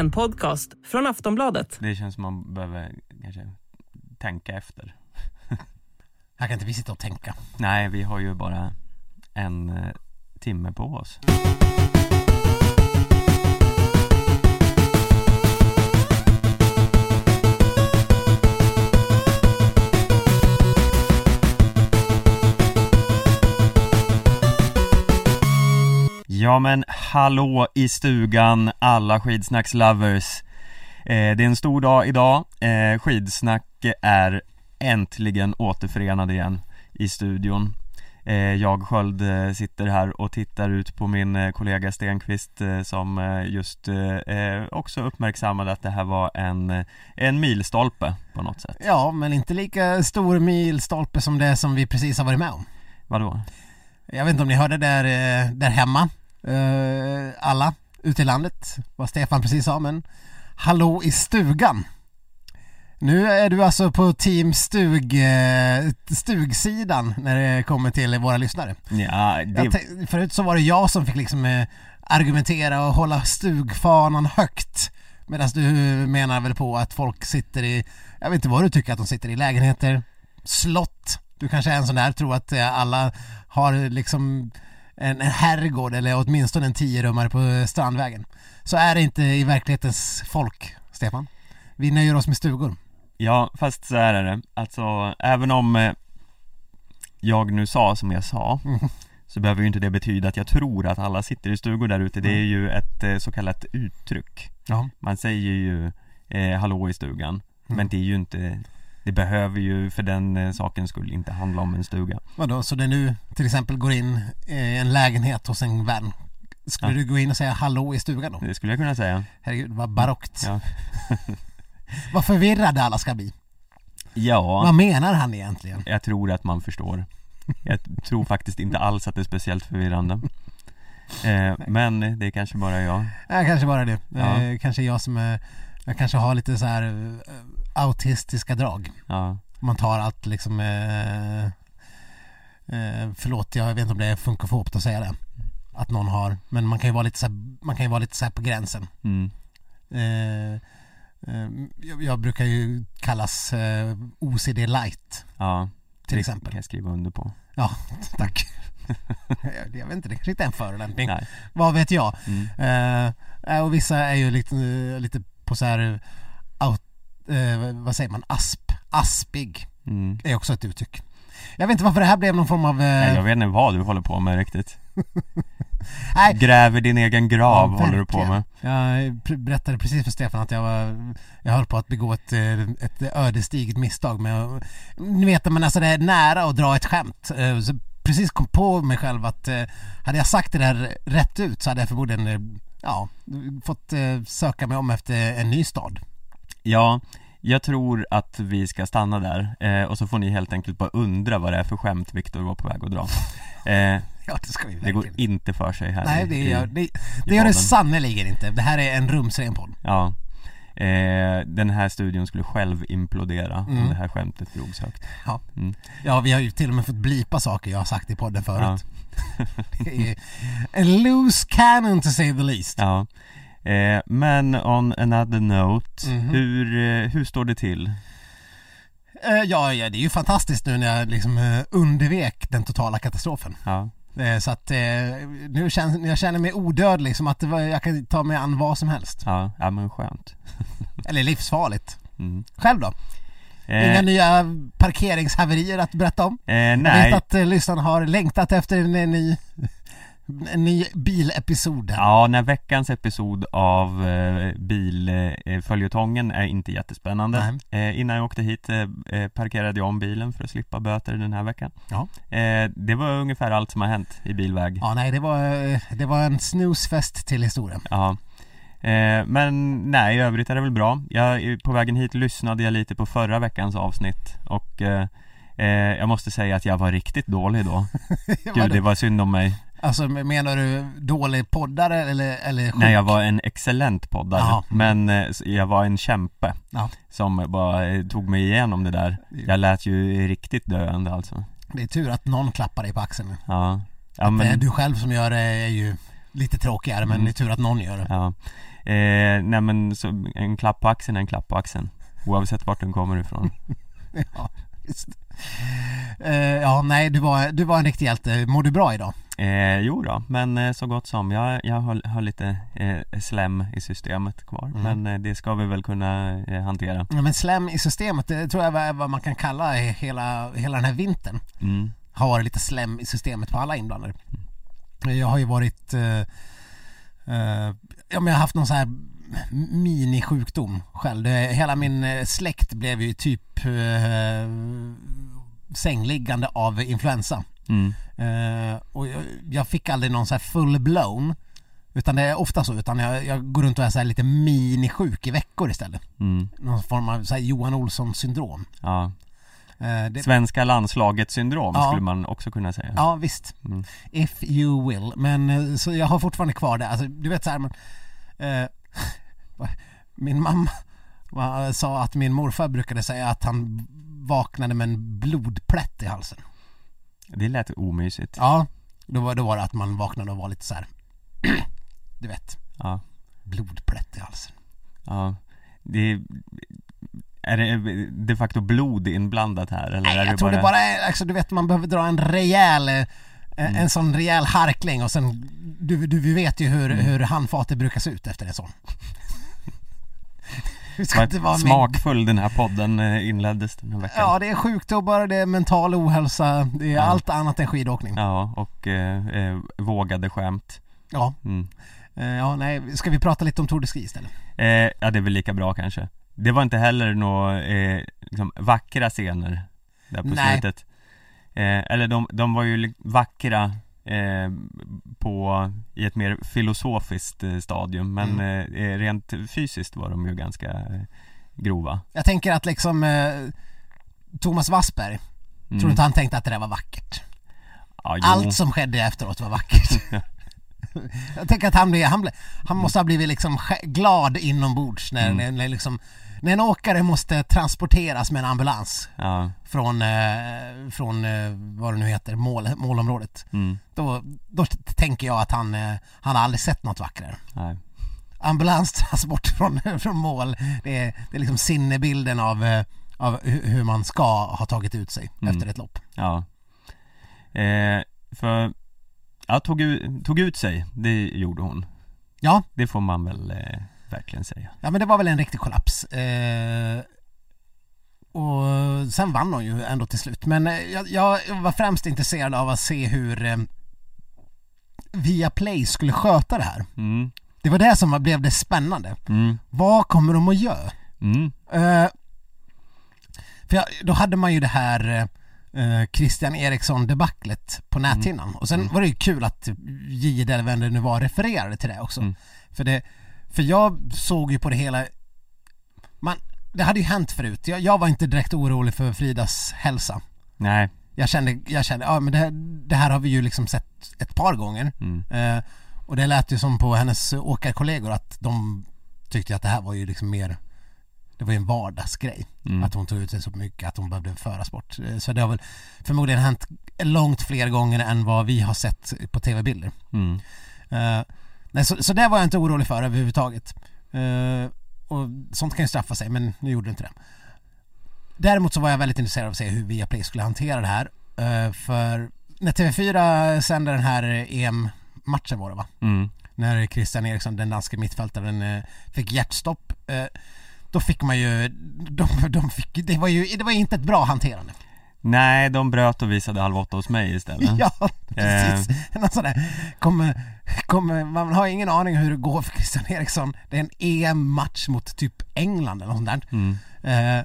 En podcast från Aftonbladet. Det känns som man behöver kanske tänka efter. Här kan inte vi sitta och tänka. Nej, vi har ju bara en eh, timme på oss. Ja men hallå i stugan alla skidsnackslovers eh, Det är en stor dag idag, eh, skidsnack är äntligen återförenad igen i studion. Eh, Jag Sköld eh, sitter här och tittar ut på min eh, kollega Stenqvist eh, som just också uppmärksammade att det här var en, en milstolpe på något sätt. Ja, men inte lika stor milstolpe som det som vi precis har varit med om. Vadå? Jag vet inte om ni hörde där, där hemma, alla ute i landet, vad Stefan precis sa, men hallå i stugan. Nu är du alltså på team stug, eh, stugsidan när det kommer till våra lyssnare. Ja, det, förut så var det jag som fick liksom eh, argumentera och hålla stugfanan högt. Medan du menar väl på att folk sitter i, jag vet inte vad du tycker att de sitter i, lägenheter, slott. Du kanske är en sån där, tror att eh, alla har liksom en, en herrgård eller åtminstone en tiorummare på Strandvägen. Så är det inte i verklighetens folk, Stefan. Vi nöjer oss med stugor. Ja, fast så här är det. Alltså, även om eh, jag nu sa som jag sa Så behöver ju inte det betyda att jag tror att alla sitter i stugor där ute. Det är ju ett eh, så kallat uttryck Ja. Man säger ju eh, hallå i stugan Men det är ju inte Det behöver ju för den eh, sakens skull inte handla om en stuga Vadå, så när du till exempel går in i en lägenhet hos en vän Skulle Ja. du gå in och säga hallå i stugan då? Det skulle jag kunna säga Herregud, vad barockt. Ja, Vad förvirrade alla ska bli. ja Vad menar han egentligen? jag tror att man förstår Jag tror faktiskt inte alls att det är speciellt förvirrande eh, Men det är kanske bara jag Ja, kanske bara det. Ja. Eh, kanske jag som är, jag kanske har lite så här eh, autistiska drag. Ja, Man tar allt liksom eh, eh, Förlåt, jag vet inte om det är funkofobt att säga det. Att någon har, men man kan ju vara lite så här, man kan ju vara lite så på gränsen. mm. Eh, eh, jag, jag brukar ju kallas eh, OCD light ja till det exempel. kan jag skriva under på Ja, tack. jag, jag vet inte, det kanske inte är en förolämpning. Nej, Vad vet jag? mm. Och vissa är ju lite, lite på så här, out, eh, vad säger man, asp, aspig Mm. är också ett uttryck. Jag vet inte varför det här blev någon form av... Nej, Eh, jag vet inte vad du håller på med riktigt nej, Gräver din egen grav Ja, håller du på med jag berättade precis för Stefan att jag var, jag höll på att begå ett, eh, ett ödesdigert misstag med ni vet men alltså det är nära att dra ett skämt. Eh, Så precis kom på mig själv att eh, hade jag sagt det där rätt ut så hade jag förmodligen, ja, fått eh, söka mig om efter en ny stad. Ja, jag tror att vi ska stanna där eh, och så får ni helt enkelt bara undra vad det är för skämt Viktor var på väg att dra eh, Ja, det ska vi Det går inte för sig här Nej, det i- gör det, det, gör det sannerligen inte. Det här är en rumsren podd. Ja eh, Den här studion skulle själv implodera om Mm. det här skämtet drogs högt Ja. Mm. ja, vi har ju till och med fått blipa saker jag har sagt i podden Ja, förut. Det är en loose cannon to say the least. ja. Eh, Men on another note, Mhm. hur, eh, hur står det till? Eh, Ja, ja, det är ju fantastiskt nu när jag liksom eh, undvek den totala katastrofen. Ja, Eh, Så att eh, nu känns, jag känner mig odödlig som att det var, jag kan ta mig an vad som helst. ja, ja men skönt Eller livsfarligt. mm. Själv då? Eh, Inga nya parkeringshaverier att berätta om? eh, Jag Nej, vet att eh, lyssnarna har längtat efter en, en ny, en ny bilepisod. Ja, när veckans episod av eh, bilföljetongen är inte jättespännande eh, Innan jag åkte hit eh, eh, parkerade jag om bilen för att slippa böter den här veckan Ja. eh, Det var ungefär allt som har hänt i bilväg Ja, nej, det var, eh, det var en snoozefest till historien. Ja eh, Men nej, i övrigt är det väl bra jag, På vägen hit lyssnade jag lite på förra veckans avsnitt och eh, eh, jag måste säga att jag var riktigt dålig då Gud, det var synd om mig Alltså menar du dålig poddare eller, eller sjuk? Nej, jag var en excellent poddare Jaha. Men eh, jag var en kämpe Ja. Som bara eh, tog mig igenom det där Jag lät ju riktigt döende alltså Det är tur att någon klappar dig på axeln. Ja, ja men du själv som gör det är ju lite tråkigare men Mm. det är tur att någon gör det. Ja eh, Nej men så, en klapp på axeln är en klapp på axeln Oavsett vart den kommer ifrån Ja, just. Eh, ja, nej, du var, du var en riktig hjälte. Mår du bra idag? eh, Jo då, men eh, så gott som Jag, jag har, har lite eh, slem i systemet kvar Mm. Men eh, det ska vi väl kunna eh, hantera Ja, men slem i systemet, det tror jag är vad man kan kalla hela, hela den här vintern. mm. Har varit lite slem i systemet på alla inblandade. Jag har ju varit, eh, ja men jag har haft någon så här minisjukdom själv. Hela min eh, släkt blev ju typ eh, sängliggande av influensa. Mm. Eh, och jag, jag fick aldrig någon så här full blown utan det är ofta så, utan jag, jag går runt och är så lite minisjuk i veckor istället. Mm. Någon form av så Johan Olsson syndrom. Ja, Eh, det, svenska landslaget syndrom Ja. skulle man också kunna säga ja visst, mm. if you will. Men eh, så jag har fortfarande kvar det. Alltså du vet så här, eh, min mamma sa att min morfar brukade säga att han vaknade med en blodplätt i halsen. Det lät omysigt Ja, då var, då var det att man vaknade och var lite så här. du vet, Ja, blodplätt i halsen. ja Det är det de facto blod inblandat här eller Nej, är jag det tror bara... det bara är, alltså, du vet man behöver dra en rejäl eh, Mm. En sån rejäl harkling och sen, du, du vi vet ju hur, Mm. hur handfatet brukar se ut efter en sån. Det inte vara min... smakfull den här podden eh, inleddes den här veckan Ja, det är sjukdomar, det är mental ohälsa, det är Ja. allt annat än skidåkning. Ja, och eh, eh, vågade skämt ja. mm. Eh, ja nej, ska vi prata lite om Tour de Ski istället? eh, Ja, det är väl lika bra kanske Det var inte heller några eh, liksom, vackra scener där på Nej. slutet eh, Eller de, de var ju vackra eh, på, i ett mer filosofiskt eh, stadium men Mm. eh, rent fysiskt var de ju ganska eh, grova Jag tänker att liksom eh, Thomas Wassberg, mm. tror inte han tänkte att det där var vackert? ja. Allt som skedde efteråt var vackert. Jag tänker att han, blir, han, blir, han måste ha blivit liksom glad inombords när, Mm. när, liksom, när en åkare måste transporteras med en ambulans Ja, från, eh, från eh, vad det nu heter, mål, målområdet. mm, Då, då tänker jag att han, eh, han har aldrig sett något vackrare. nej Ambulanstransport från, från mål, det är, det är liksom sinnebilden av, eh, av hu- hur man ska ha tagit ut sig Mm. efter ett lopp. Ja eh, För Ja, tog, tog ut sig, det gjorde hon Ja, Det får man väl eh, verkligen säga Ja men det var väl en riktig kollaps. Eh, och sen vann hon ju ändå till slut. Men eh, jag, jag var främst intresserad av att se hur eh, Viaplay skulle sköta det här. mm, Det var det som blev det spännande. mm, Vad kommer de att göra? mm, Eh, för jag, då hade man ju det här eh, Christian Eriksson debaclet på näthinnan. Och sen Mm. var det ju kul att J. eller vem det nu var refererade till det också. Mm. För, det, för jag såg ju på det hela, man, det hade ju hänt förut. Jag, jag var inte direkt orolig för Fridas hälsa. Nej, Jag kände, jag kände, ja men det, här- det här har vi ju liksom sett ett par gånger. mm, Eh, och det lät ju som på hennes åkarkollegor att de tyckte att det här var ju liksom mer det var ju en vardagsgrej mm, att hon tog ut sig så mycket att hon behövde föras bort. Eh, Så det har väl förmodligen hänt långt fler gånger än vad vi har sett på tv-bilder. mm, Eh, nej, så, så det var jag inte orolig för överhuvudtaget. Eh, och sånt kan ju straffa sig men nu gjorde det inte det. Däremot så var jag väldigt intresserad av att se hur Viaplay skulle hantera det här. Eh, för när TV4 sände den här EM-matchen var det va? mm, när Christian Eriksson, den danske mittfältaren, eh, fick hjärtstopp. eh, Då fick man ju, de, de fick, det var ju det var ju inte ett bra hanterande. Nej, de bröt och visade halv åtta hos mig istället Ja, precis. Något sådär. Kommer, kommer, man har ingen aning hur det går för Christian Eriksson. Det är en EM-match mot typ England eller något där. mm, Eh,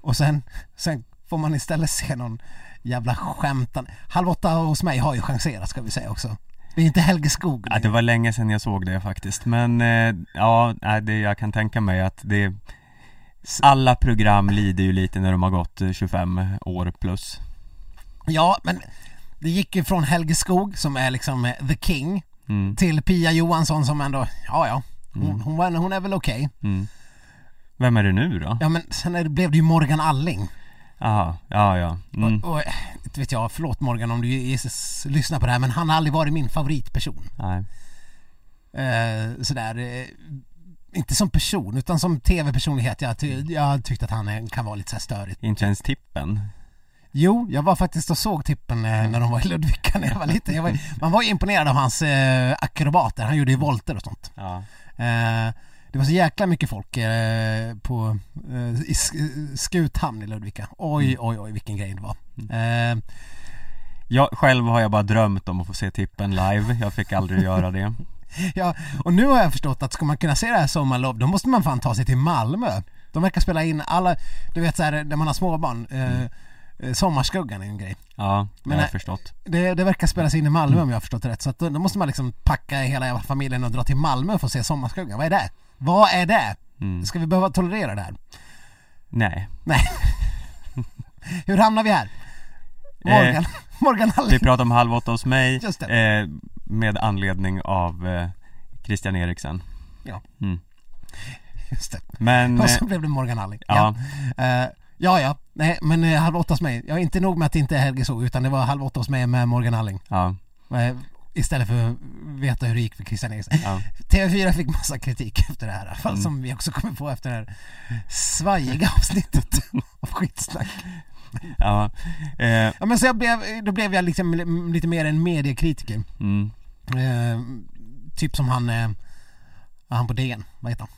och sen, sen får man istället se någon jävla skämtan. Halv åtta hos mig har ju chanserat ska vi säga också. Det är inte Helge Skog. ja, Det var länge sedan jag såg det faktiskt Men eh, ja, det, jag kan tänka mig att det Alla program lider ju lite när de har gått eh, 25 år plus Ja, men det gick ju från Helge Skog som är liksom eh, the king mm, till Pia Johansson som ändå, ja ja, hon, Mm. hon, hon är väl okej. mm. Vem är det nu då? Ja men sen är det, blev det ju Morgan Alling. Jaha, ja ja mm, Och, och vet jag, förlåt Morgan om du Jesus lyssnar på det här men han har aldrig varit min favoritperson. nej Eh, sådär, eh, inte som person utan som tv-personlighet. Jag, ty jag tyckte att han kan vara lite så här störig. Inte ens tippen? Jo, jag var faktiskt och såg Tippen eh, när de var i Ludvika när jag var liten. Jag var, man var ju imponerad av hans eh, akrobater, han gjorde ju volter och sånt. Ja. Eh, det var så jäkla mycket folk eh, på, eh, i Sk- Skuthamn i Ludvika. Oj, oj, oj vilken grej det var. Eh, Jag, själv har jag bara drömt om att få se tippen live, jag fick aldrig göra det ja, och nu har jag förstått att ska man kunna se det här sommarlov, då måste man fan ta sig till Malmö. De verkar spela in alla, du vet såhär, när man har småbarn, eh, eh, Sommarskuggan är en grej. Ja, det Men har jag förstått Det, det verkar spelas in i Malmö om jag har förstått det rätt. Så att då, då måste man liksom packa hela familjen och dra till Malmö för att se Sommarskuggan. Vad är det? Vad är det? mm. Ska vi behöva tolerera det här? Nej, Nej. Hur hamnar vi här? Morgan, Morgan vi Alling. pratar om Halv åtta hos mig Just det. eh, Med anledning av eh, Christian Eriksen Ja. mm. Just det. Men, Och eh, så blev det Morgan Alling. ja, Eh, ja, ja. Nej, men eh, Halv åtta hos mig. Jag är inte nog med att det inte är Helge så, utan det var Halv åtta hos mig med Morgan Alling. ja, Eh, istället för att veta hur det gick för Christian Eriksen. ja, TV4 fick massa kritik efter det här, i alla fall Mm. som vi också kommer på efter det här svajiga avsnittet av skitsnack. ja, eh, Ja men så jag blev, då blev jag liksom lite mer en mediekritiker. mm, Eh, typ som han, eh, han på DN, vad heter han?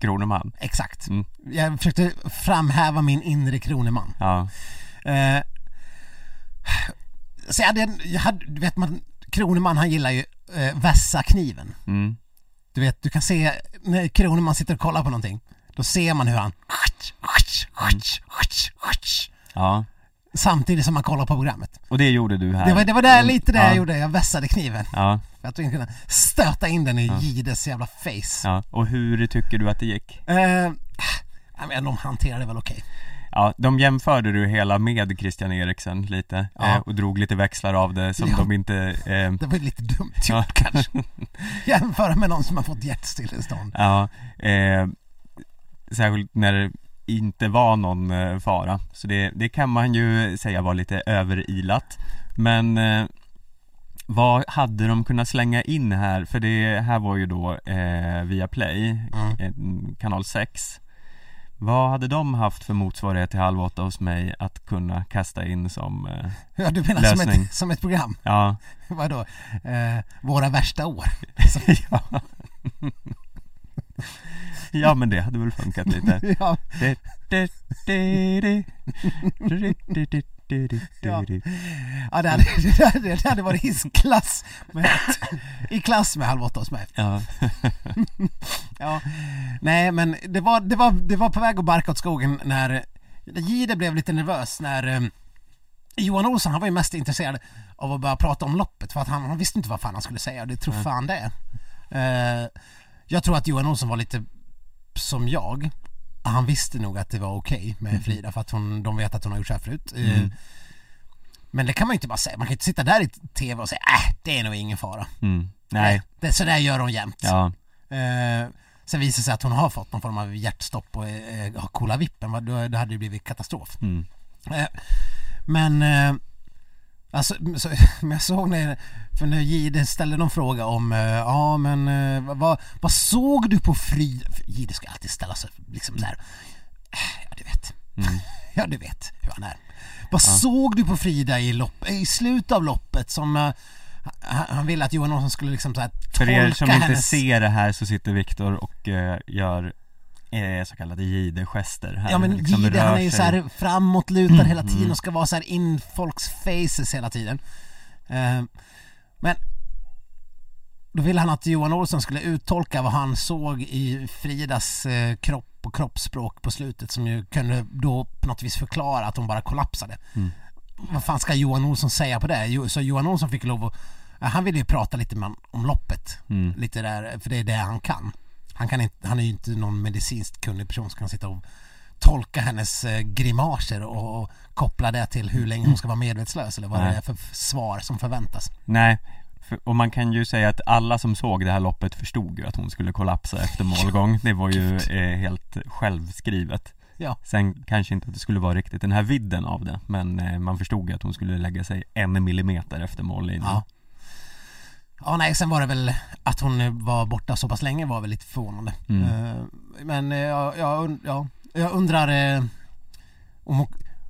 Kroneman Exakt. Mm. Jag försökte framhäva min inre kroneman. Ja, Eh, så jag hade, jag hade, du vet man, kroneman han gillar ju eh, vässa kniven. mm, Du vet, du kan se när Kroneman sitter och kollar på någonting. Då ser man hur han ja Samtidigt som man kollar på programmet. Och det gjorde du här Det var, det var där, lite det ja, jag gjorde, jag vässade kniven. Ja, För att inte kunna stöta in den i Gides jävla face. ja, och hur tycker du att det gick? Eh, menar, de hanterade väl okej. Ja, de jämförde du hela med Christian Eriksen lite Ja. eh, och drog lite växlar av det som Ja. de inte eh, Det var lite dumt gjort Ja. kanske. Jämföra med någon som har fått hjärtstillestånd. Ja, eh, särskilt när inte var någon eh, fara Så det, det kan man ju säga var lite överilat Men eh, vad hade de kunnat slänga in här? För det här var ju då eh, via Play, Mm. kanal 6 Vad hade de haft för motsvarighet till Halv åtta hos mig att kunna kasta in som, eh, Ja, du menar som Lösning. ett, som ett program? ja, Vadå? Eh, våra värsta år? ja ja men det hade väl funkat lite. ja. Ja. det, hade, det, hade, varit i klass med, i klass med Halv åtta hos mig. Ja. ja. Nej, men det var, det, var, det var på väg att barka åt skogen när Jihde blev lite nervös när eh, Johan Olsson han var ju mest intresserad av att börja prata om loppet för att han, han visste inte vad fan han skulle säga och det tror fan det. Uh, jag tror att Johan Olsson var lite som jag. Han visste nog att det var okej med Frida för att hon, de vet att hon har gjort så här förut. Eh, Mm. Men det kan man ju inte bara säga, man kan ju inte sitta där i TV och säga äh, det är nog ingen fara. Mm, nej, det, Så där gör hon jämt. Ja, Eh, sen visar det sig att hon har fått någon form av hjärtstopp och eh, har vippen, då, då hade det blivit katastrof. mm, Eh, men, eh, alltså, så, men jag såg när, för när Jihde ställde någon fråga om, eh, ja men eh, vad- vad, såg du på Frida? Jihde ska alltid ställa sig liksom så här. "Eh, ja du vet, mm, ja du vet hur han är. Vad såg du på Frida i, lopp, i slutet av loppet som han, ville att Johan Olsson skulle liksom så här För er tolka som inte hennes... ser det här så sitter Viktor och eh, gör eh, så kallade jihde-gester här Ja men liksom rör han är ju sig. så här framåtlutad hela tiden Mm. och ska vara så här in folks faces hela tiden. Eh, men då ville han att Johan Olsson skulle uttolka vad han såg i Fridas eh, kropp och kroppsspråk på slutet som ju kunde då på något vis förklara att hon bara kollapsade. Mm. Vad fan ska Johan Olsson säga på det? Jo, Så Johan Olsson fick lov att, han ville ju prata lite om loppet. Mm. Lite där, för det är det han kan. Han, kan inte, han är ju inte någon medicinskt kunnig person som kan sitta och tolka hennes eh, grimaser och, och koppla det till hur länge hon ska vara medvetslös eller vad Nej. det är för svar som förväntas. Nej, för, och man kan ju säga att alla som såg det här loppet förstod ju att hon skulle kollapsa efter målgång Det var ju eh, helt självskrivet Ja. Sen kanske inte att det skulle vara riktigt den här vidden av det Men eh, man förstod ju att hon skulle lägga sig en millimeter efter mållinjen Ja. Ja nej, sen var det väl att hon var borta så pass länge var väl lite förvånande. Mm. Eh, Men eh, jag, jag, und- ja, jag undrar eh, om hon,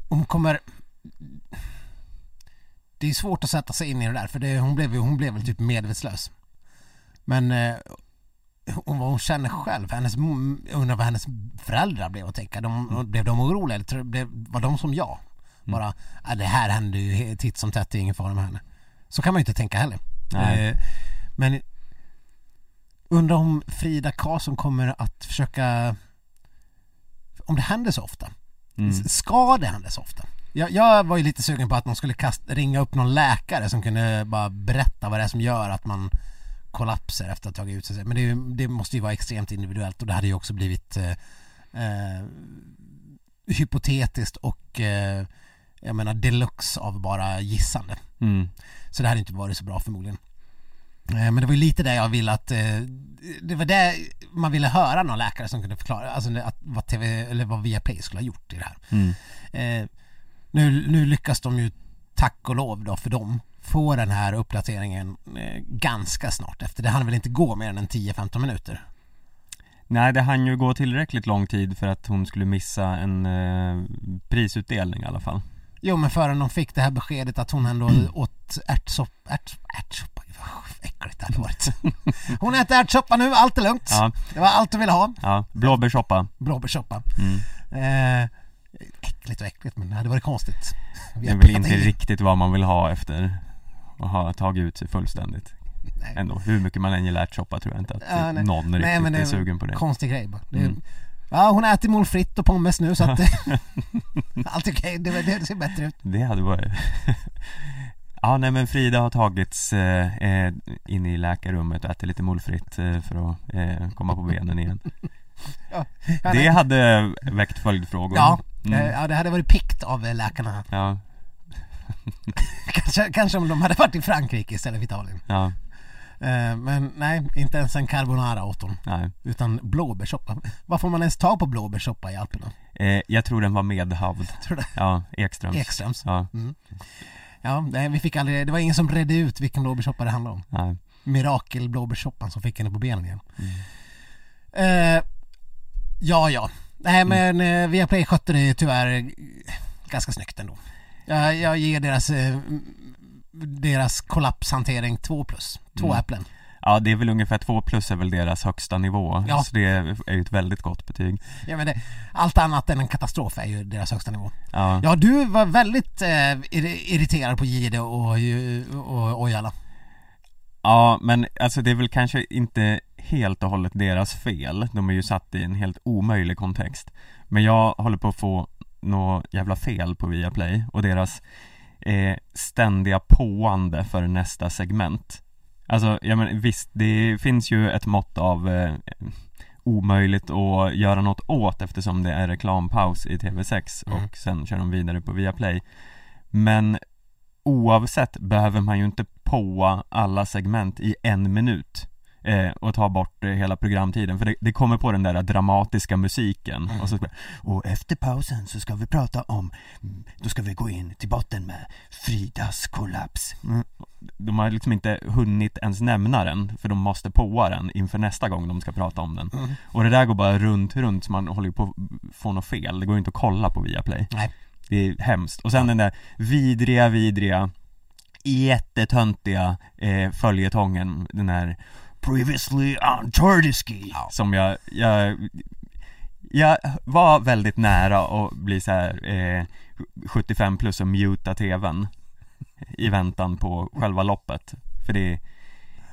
om hon kommer... Det är svårt att sätta sig in i det där för det, hon, blev, hon blev väl typ medvetslös. Men eh, hon, vad hon känner själv, hennes, jag undrar vad hennes föräldrar blev att tänka. De, Blev de oroliga eller blev, var de som jag? Bara, "Ah, det här händer ju titt som tätt, det är ingen fara med henne. Så kan man ju inte tänka heller. Nej. Eh, men undrar om Frida Karlsson kommer att försöka om det händer så ofta. Mm. Ska det hända så ofta? Jag, jag var ju lite sugen på att de skulle kasta, ringa upp någon läkare som kunde bara berätta vad det är som gör att man kollapsar efter att ha tagit ut sig. Men det, det måste ju vara extremt individuellt och det hade ju också blivit eh, eh, hypotetiskt och eh, jag menar deluxe av bara gissande. Mm. Så det hade inte varit så bra förmodligen. Eh, Men det var ju lite det jag ville att, eh, det var det man ville höra någon läkare som kunde förklara, alltså att vad TV, eller vad Viaplay skulle ha gjort i det här. Mm. Eh, nu, nu lyckas de ju, tack och lov då för dem, få den här uppdateringen ganska snart efter. Det hann väl inte gå mer än en 10-15 minuter. Nej, det hann ju gå tillräckligt lång tid för att hon skulle missa en prisutdelning i alla fall. Jo men förrän de fick det här beskedet att hon ändå Mm. åt ärtsoppa, ärt, ärtsoppa, Gud, vad äckligt det hade varit. Hon äter ärtsoppa nu, allt är lugnt. Ja, Det var allt hon ville ha. ja. blåbärssoppa. blåbärssoppa. Mm. Eh, äckligt och äckligt men det hade varit konstigt. Vi Det är väl inte in- riktigt vad man vill ha efter att ha tagit ut sig fullständigt. Nej. Ändå, hur mycket man än gillar ärtsoppa tror jag inte att Ja, någon Nej, riktigt men det är är sugen på det. Konstig grej bara. Det, Mm. Ja hon äter mål fritt och pommes nu så att allt okej, det, det ser bättre ut. Det hade varit Ja nej men Frida har tagits eh, eh, in i läkarrummet och ätit lite molfritt eh, för att eh, komma på benen igen Ja, Det hade väckt följdfrågor Ja, Mm. eh, ja, det hade varit pikt av eh, läkarna. Ja, Kanske, kanske om de hade varit i Frankrike istället för Italien. ja, Men nej, inte ens en carbonara åt hon. nej Utan blåbärssoppa. Vad får man ens ta på blåbärssoppa i Alperna? eh, Jag tror den var medhavd Tror du Ja, Ekströms Ekströms. Ja, Mm. Ja, nej, vi fick aldrig, det var ingen som redde ut vilken blåbärssoppa det handlade om. nej Mirakel blåbärssoppan som fick henne på benen igen. Mm. Eh, ja, ja. Nej, Mm. men eh, Viaplay skötte det tyvärr eh, ganska snyggt ändå. Jag, jag ger deras, eh, deras kollapshantering 2 plus. Två Mm. äpplen. Ja det är väl ungefär två plus är väl deras högsta nivå Ja. Så det är ju ett väldigt gott betyg Ja, men det, allt annat än en katastrof är ju deras högsta nivå. Ja, Ja, du var väldigt eh, irri- irriterad på Gide och, och Ojala. Ja, men alltså det är väl kanske inte helt och hållet deras fel. De är ju satt i en helt omöjlig kontext. Men jag håller på att få något jävla fel på Viaplay och deras eh, ständiga påande för nästa segment. Alltså, jag men, visst, det finns ju ett mått av eh, omöjligt att göra något åt eftersom det är reklampaus i TV6 Mm. och sen kör de vidare på Viaplay. Men oavsett behöver man ju inte påa alla segment i en minut eh, och ta bort eh, hela programtiden för det, det kommer på den där dramatiska musiken Mm. och så och efter pausen så ska vi prata om mm, då ska vi gå in till botten med Fridas kollaps mm. De har liksom inte hunnit ens nämna den för de måste påa den inför nästa gång de ska prata om den Mm. och det där går bara runt, runt så man håller på att få något fel Det går ju inte att kolla på Viaplay Nej. Det är hemskt. Och sen den där vidriga, vidriga jättetöntiga eh, följetongen, den här Previously on Tordiski Ja. Som jag, jag Jag var väldigt nära att bli så här eh, 75 plus och muta tvn I väntan på själva loppet För det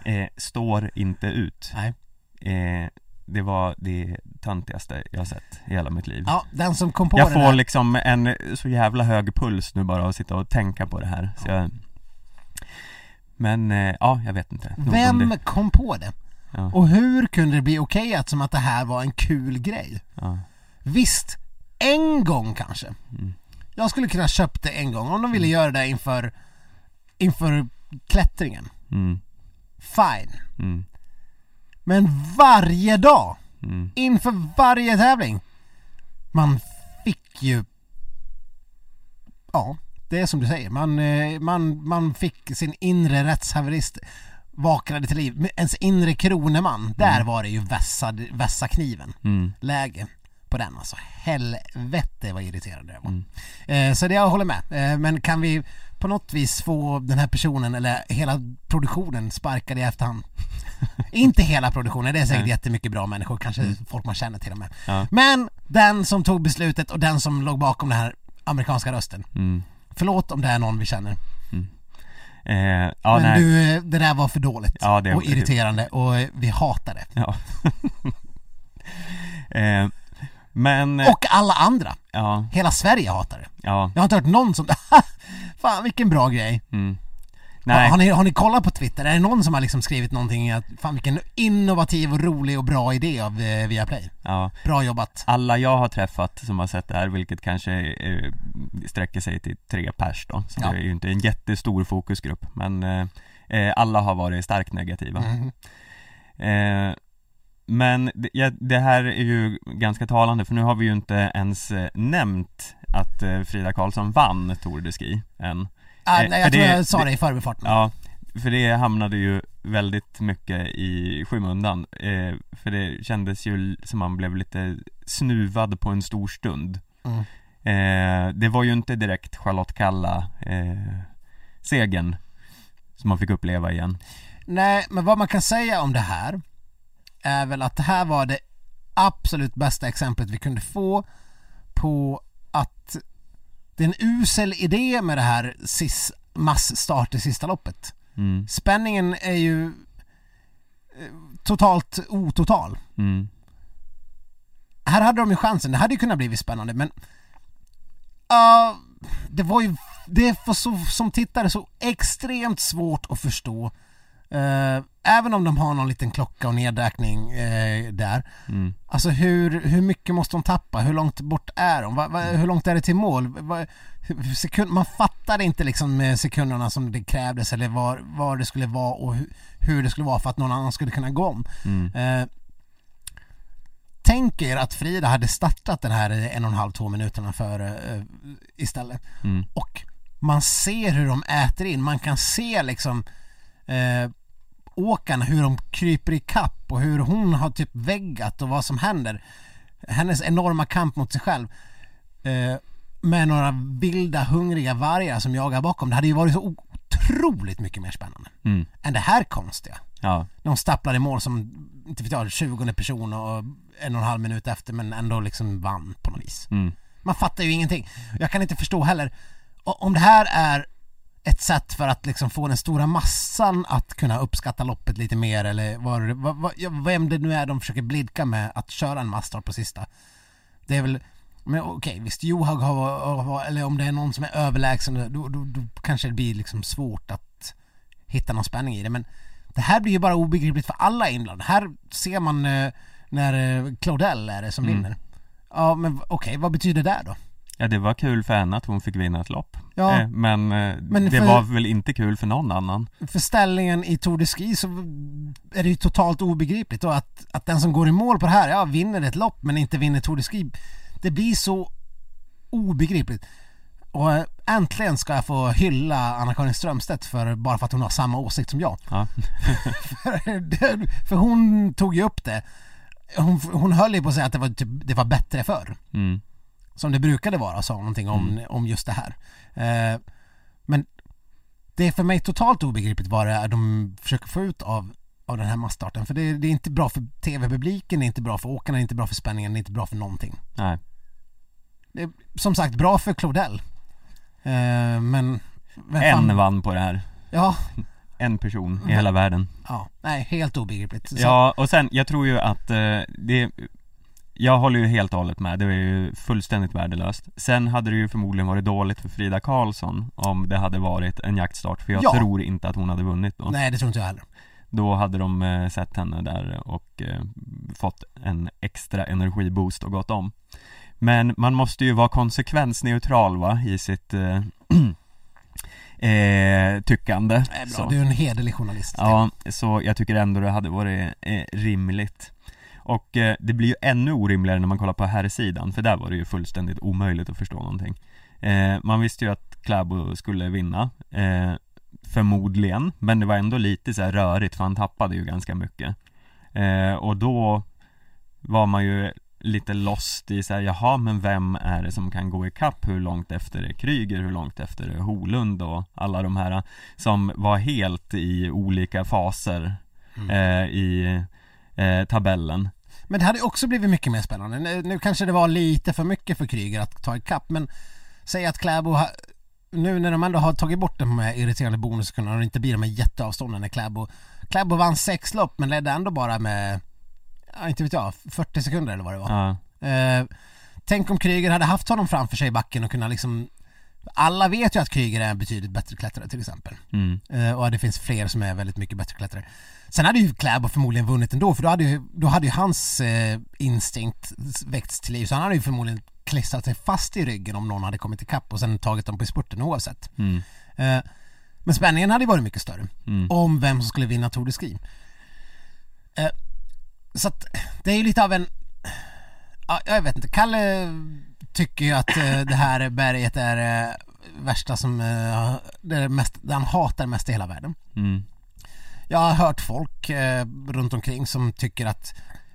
eh, står inte ut Nej. eh, Det var det töntigaste jag sett i hela mitt liv Ja, den som kom på jag det får där. liksom en så jävla hög puls nu bara att sitta och tänka på det här så jag... Men, eh, ja, jag vet inte Nog Vem det. kom på det? Ja, Och hur kunde det bli okej att som att det här var en kul grej? ja, Visst, en gång kanske. Mm. Jag skulle kunna köpt det en gång om de ville göra det inför, inför klättringen. mm, Fine. mm, Men varje dag, mm, inför varje tävling, man fick ju... Ja, det är som du säger. Man, eh, man, man fick sin inre rättshaverist vaknade till liv. Ens inre kroneman, där var det ju vässad, vässa kniven mm, läge på den alltså. Helvete vad irriterande det var. Mm. Eh, så det jag håller med. Eh, men kan vi på något vis få den här personen eller hela produktionen sparkad i efterhand? Inte hela produktionen, det är säkert Nej. jättemycket bra människor, kanske folk man känner till och med. ja, Men den som tog beslutet och den som låg bakom den här amerikanska rösten. mm, Förlåt om det är någon vi känner. eh, ja men nej, du, eh, det där var för dåligt. Ja, det- och irriterande och eh, vi hatar det. ja eh, Men, Och alla andra. ja, Hela Sverige hatar det. ja, Jag har inte hört någon som Fan vilken bra grej. mm Nej, har, ni, har ni kollat på Twitter? Är det någon som har liksom skrivit någonting att fan vilken innovativ och rolig och bra idé av eh, Viaplay? ja Bra jobbat. alla jag har träffat som har sett det här, vilket kanske eh, sträcker sig till tre pers då, så Ja. det är ju inte en jättestor fokusgrupp, men eh, eh, alla har varit starkt negativa. Mhm. Eh, men det, det här är ju ganska talande, för nu har vi ju inte ens eh, nämnt att eh, Frida Karlsson vann Tour de Ski än. Ah, Eh, nej, jag tror det- jag sa det, i förbifarten. Ja, för det hamnade ju väldigt mycket i skymundan, eh, för det kändes ju som man blev lite snuvad på en stor stund. Mm. Eh, det var ju inte direkt Charlotte Kalla eh, som man fick uppleva igen. Nej, men vad man kan säga om det här är väl att det här var det absolut bästa exemplet vi kunde få på att det är en usel idé med det här sis, massstart i sista loppet. Mm, Spänningen är ju eh, totalt ototal. mm, Här hade de ju chansen, det hade ju kunnat bli spännande men Ja, det var ju, det var så, som tittare så extremt svårt att förstå Eh, Även om de har någon liten klocka och nedräkning eh, där mm, Alltså hur, hur mycket måste de tappa? Hur långt bort är de? Va, va, hur långt är det till mål? Va, sekund, man fattade inte liksom med sekunderna som det krävdes eller var, var det skulle vara och hur, hur det skulle vara för att någon annan skulle kunna gå om mm, Eh, tänk er att Frida hade startat den här en och en halv, två minuterna före eh, istället. mm, Och man ser hur de äter in, man kan se liksom eh, åkarna, hur de kryper i kapp och hur hon har typ väggat och vad som händer. Hennes enorma kamp mot sig själv. Eh, med några vilda, hungriga vargar som jagar bakom. Det hade ju varit så otroligt mycket mer spännande mm, än det här konstiga. ja, De i mål som, inte vet jag, 20 person och en och en halv minut efter men ändå liksom vann på något vis. mm, Man fattar ju ingenting. Jag kan inte förstå heller, om det här är ett sätt för att liksom få den stora massan att kunna uppskatta loppet lite mer eller vad, ja, vem det nu är de försöker blidka med att köra en massstart på sista. Det är väl, men okej visst Johaug har, eller om det är någon som är överlägsen då, då, då kanske det blir liksom svårt att hitta någon spänning i det men det här blir ju bara obegripligt för alla inblandade. Här ser man eh, när eh, Claudel är det som Mm. vinner. Ja men okej, vad betyder det då? Ja det var kul för henne att hon fick vinna ett lopp. Ja. Eh, men, eh, Men det var väl inte kul för någon annan. för ställningen i Tour de Ski så är det ju totalt obegripligt. Och att, att den som går i mål på det här, ja vinner ett lopp men inte vinner Tour de Ski det blir så obegripligt. Och eh, äntligen ska jag få hylla Anna-Karin Strömstedt för, bara för att hon har samma åsikt som jag. Ja, för, det- för hon tog ju upp det. Hon, hon höll ju på att säga att det var, typ, det var bättre förr. Mm, som det brukade vara, sa någonting om, om just det här. Eh, men det är för mig totalt obegripligt vad det är de försöker få ut av, av den här massstarten. För det, det är inte bra för tv-publiken, det är inte bra för åkarna, det är inte bra för spänningen, det är inte bra för någonting. nej, Det är som sagt bra för Claudel. Eh, men... en vann på det här. Ja, En person i hela världen. ja, nej, helt obegripligt. Så, Ja, och sen, jag tror ju att eh, det Jag håller ju helt och hållet med, det var ju fullständigt värdelöst Sen hade det ju förmodligen varit dåligt för Frida Karlsson om det hade varit en jaktstart För jag Ja. tror inte att hon hade vunnit då Nej, det tror inte jag heller. Då hade de eh, sett henne där och eh, fått en extra energiboost och gått om Men man måste ju vara konsekvensneutral va, i sitt eh, eh, tyckande Det är bra, Så. du är en hederlig journalist. Ja, så jag tycker ändå det hade varit eh, rimligt Och eh, det blir ju ännu orimligare när man kollar på herrsidan För där var det ju fullständigt omöjligt att förstå någonting. Eh, Man visste ju att Kläbo skulle vinna eh, Förmodligen, men det var ändå lite så rörigt för han tappade ju ganska mycket. Och då var man ju lite lost i så här, jaha men vem är det som kan gå i kapp? Hur långt efter är Kryger, hur långt efter är Holund och alla de här som var helt i olika faser Mm. eh, i eh, tabellen Men det hade också blivit mycket mer spännande. Nu, nu kanske det var lite för mycket för Kryger att ta ikapp men säg att Kläbo ha, nu när de ändå har tagit bort de här irriterande bonussekunderna och det inte blir de här jätteavstånden när Kläbo Kläbo vann sex lopp men ledde ändå bara med, ja, inte vet jag, 40 sekunder eller vad det var. Ja, Eh, tänk om Kryger hade haft honom framför sig i backen och kunnat liksom alla vet ju att Kryger är en betydligt bättre klättrare till exempel. mm, Eh, och det finns fler som är väldigt mycket bättre klättrare. Sen hade ju Kläbo förmodligen vunnit ändå för då hade ju, då hade ju hans eh, instinkt väckts till liv så han hade ju förmodligen klistrat sig fast i ryggen om någon hade kommit ikapp och sen tagit dem på spurten oavsett. mm, Eh, men spänningen hade ju varit mycket större mm, om vem som skulle vinna Tour de Ski. Eh, så att det är ju lite av en, ja, jag vet inte, Kalle tycker ju att eh, det här berget är det värsta som, eh, det är det mest, det han hatar mest i hela världen. mm, Jag har hört folk eh, runt omkring som tycker att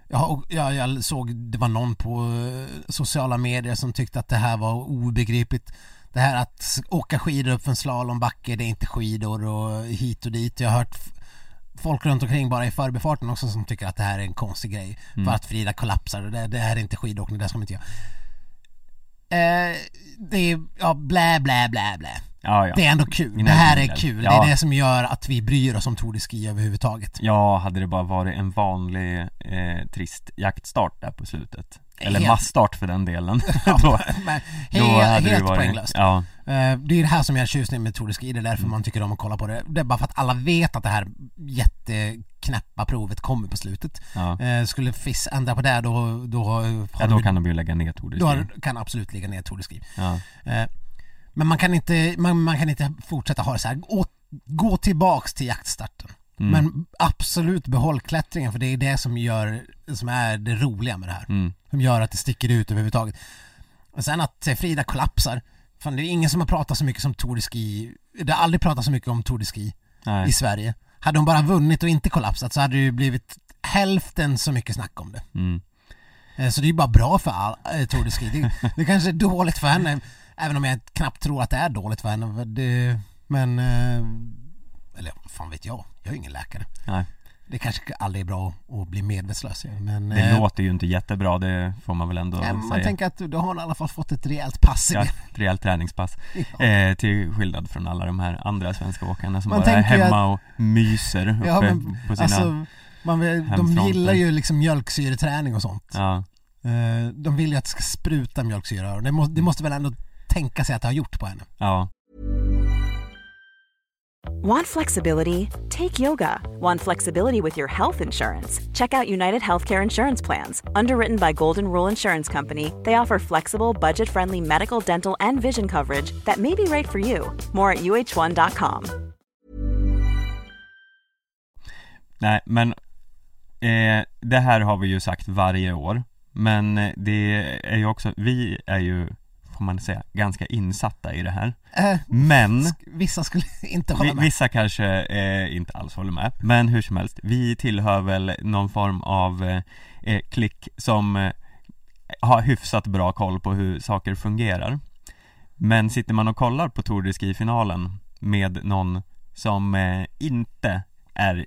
jag, jag, jag såg, det var någon på eh, sociala medier som tyckte att det här var obegripligt. Det här att åka skidor upp för en slalombacke, det är inte skidor och hit och dit. Jag har hört folk runt omkring bara i förbifarten också som tycker att det här är en konstig grej. Mm. För att Frida kollapsar och det, det här är inte skidåkning, det ska man inte göra. Eh, det är, ja, blä, blä, blä, blä. Ja, ja Det är ändå kul. Gnäll, Det här är kul. Det Ja. är det som gör att vi bryr oss om Tour de Ski överhuvudtaget. Ja, hade det bara varit en vanlig eh, trist jaktstart där på slutet Eller Helt- massstart för den delen då, Men då helt, hade det helt varit, poänglöst. ja, Eh, Det är det här som är tjusningen med Tour de Ski, det är därför Mm. man tycker om att kolla på det. Det är bara för att alla vet att det här jätteknäppa provet kommer på slutet. ja, Eh, Skulle FIS ändra på det då, då, ja då kan de ju lägga ner Tour de då Ski. har- kan absolut ligga ner Tour de Ski. Ja, Eh, Men man kan inte, man, man kan inte fortsätta ha det så här. Gå, gå tillbaks till jaktstarten. mm, Men absolut behåll klättringen för det är det som gör, som är det roliga med det här. mm, Som gör att det sticker ut överhuvudtaget. Och sen att eh, Frida kollapsar. Fan, det är ingen som har pratat så mycket som Tour de Ski. Det har aldrig pratat så mycket om Tour de Ski nej, i Sverige. Hade hon bara vunnit och inte kollapsat så hade det ju blivit hälften så mycket snack om det. mm, Eh, Så det är ju bara bra för all, Tour de Ski. Det, det kanske är dåligt för henne, även om jag knappt tror att det är dåligt för henne. Det, men, eh, eller fan vet jag. Jag är ingen läkare. nej Det kanske aldrig är bra att bli medvetslös men Det eh, låter ju inte jättebra, det får man väl ändå man säga tänker att då har i alla fall fått ett rejält pass Ja, ett rejält träningspass Ja. eh, Till skillnad från alla de här andra svenska åkarna som Man bara är hemma och myser uppe Ja, men, på sina Alltså, man vill, de gillar ju liksom mjölksyreträning och sånt. Ja, Eh, De vill ju att det ska spruta mjölksyra det måste, det måste väl ändå tänka sig att det har gjort på henne. ja, Want flexibility? Take yoga. Want flexibility with your health insurance? Check out United Healthcare Insurance Plans. Underwritten by Golden Rule Insurance Company, they offer flexible, budget friendly medical, dental, and vision coverage that may be right for you. More at uh1.com. nej men eh, Det här har vi ju sagt varje år Men eh, det är ju också, vi är ju Får man säga, ganska insatta i det här Eh, Men vissa skulle inte hålla med. vissa kanske eh, inte alls håller med, men hur som helst, vi tillhör väl någon form av eh, eh, klick som eh, har hyfsat bra koll på hur saker fungerar. Men sitter man och kollar på Tour de Ski-finalen med någon som eh, inte är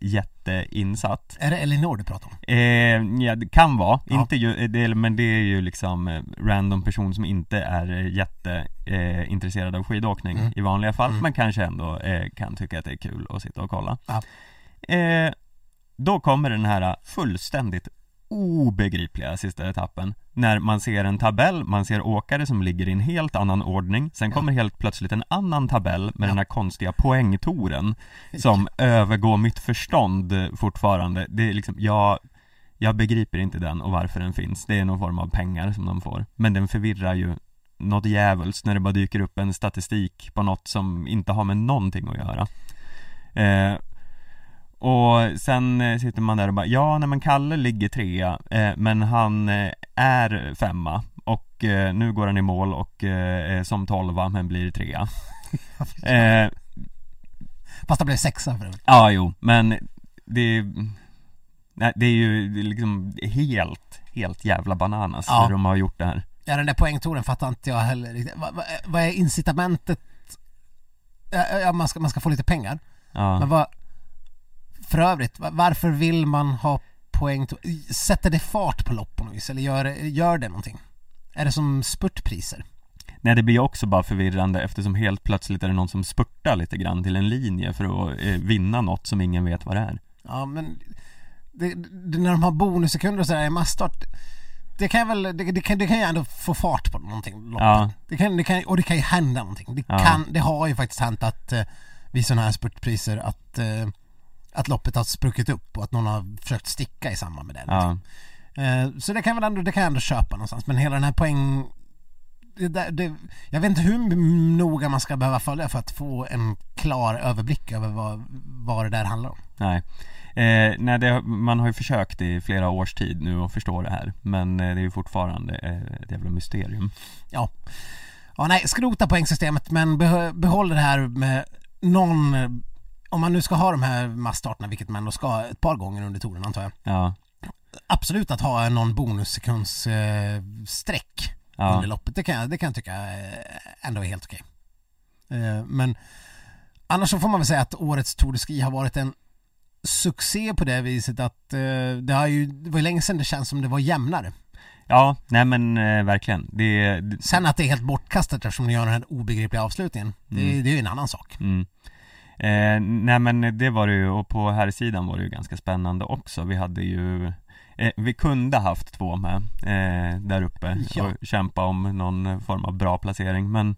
jätteinsatt Är det Elinor du pratar om? Eh, ja, det kan vara, Ja. inte ju, det, men det är ju liksom eh, random person som inte är jätteintresserad eh, intresserad av skidåkning Mm. i vanliga fall, Mm. men kanske ändå eh, kan tycka att det är kul att sitta och kolla. Ja. Eh, då kommer den här fullständigt obegripliga sista etappen När man ser en tabell, man ser åkare som ligger i en helt annan ordning Sen Ja. kommer helt plötsligt en annan tabell med Ja. den här konstiga poängtoren Som övergår mitt förstånd fortfarande Det är liksom, jag Jag begriper inte den och varför den finns Det är någon form av pengar som de får Men den förvirrar ju något djävulskt när det bara dyker upp en statistik på något som inte har med någonting att göra eh, och sen eh, sitter man där och bara, ja nej men Kalle ligger trea, eh, men han eh, är femma och eh, nu går han i mål och eh, som tolva men blir trea. Eh, Fast det blev sexa för övrigt. Ja, jo, men det Nej, det är ju liksom helt, helt jävla bananas Ja. hur de har gjort det här Ja den där poängtoren fattar inte jag heller riktigt. Vad, vad, vad är incitamentet? Ja, ja, man, ska, man ska få lite pengar. Ja, Men vad, för övrigt, va- varför vill man ha poängtor? Sätter det fart på lopp på något vis? Eller gör, gör det någonting? Är det som spurtpriser? nej det blir också bara förvirrande eftersom helt plötsligt är det någon som spurtar lite grann till en linje för att eh, vinna något som ingen vet vad det är Ja men det, det, när de har bonussekunder och sådär i massstart det kan väl, det, det, kan, det kan ju ändå få fart på någonting. Ja. Det kan, det kan, och det kan ju hända någonting. Det, Ja. kan, det har ju faktiskt hänt att eh, vid sådana här spurtpriser att, eh, att loppet har spruckit upp och att någon har försökt sticka i samband med det. liksom. Ja, Eh, Så det kan väl ändå, det kan jag ändå köpa någonstans men hela den här poäng det, det, jag vet inte hur noga man ska behöva följa för att få en klar överblick över vad, vad det där handlar om. nej eh, nej, det, man har ju försökt i flera års tid nu att förstå det här Men eh, det är ju fortfarande eh, ett jävla mysterium Ja. ja, nej, skrota poängsystemet men beh- behåll det här med någon, om man nu ska ha de här massstarterna, vilket man då ska ett par gånger under touren antar jag. Ja, Absolut att ha någon bonussekunds eh, streck ja, under loppet, det kan, jag, det kan jag tycka eh, ändå är helt okej. Eh, men annars så får man väl säga att årets Tour de Ski har varit en succé på det viset att eh, det har ju, det var ju länge sedan det känns som det var jämnare. ja nej men eh, verkligen det, det Sen att det är helt bortkastat eftersom ni gör den här obegripliga avslutningen, det, Mm. det är ju en annan sak. Mm. Eh, nej men det var det ju, och på här sidan var det ju ganska spännande också. Vi hade ju eh, Vi kunde haft två med eh, där uppe Ja. och kämpa om någon form av bra placering men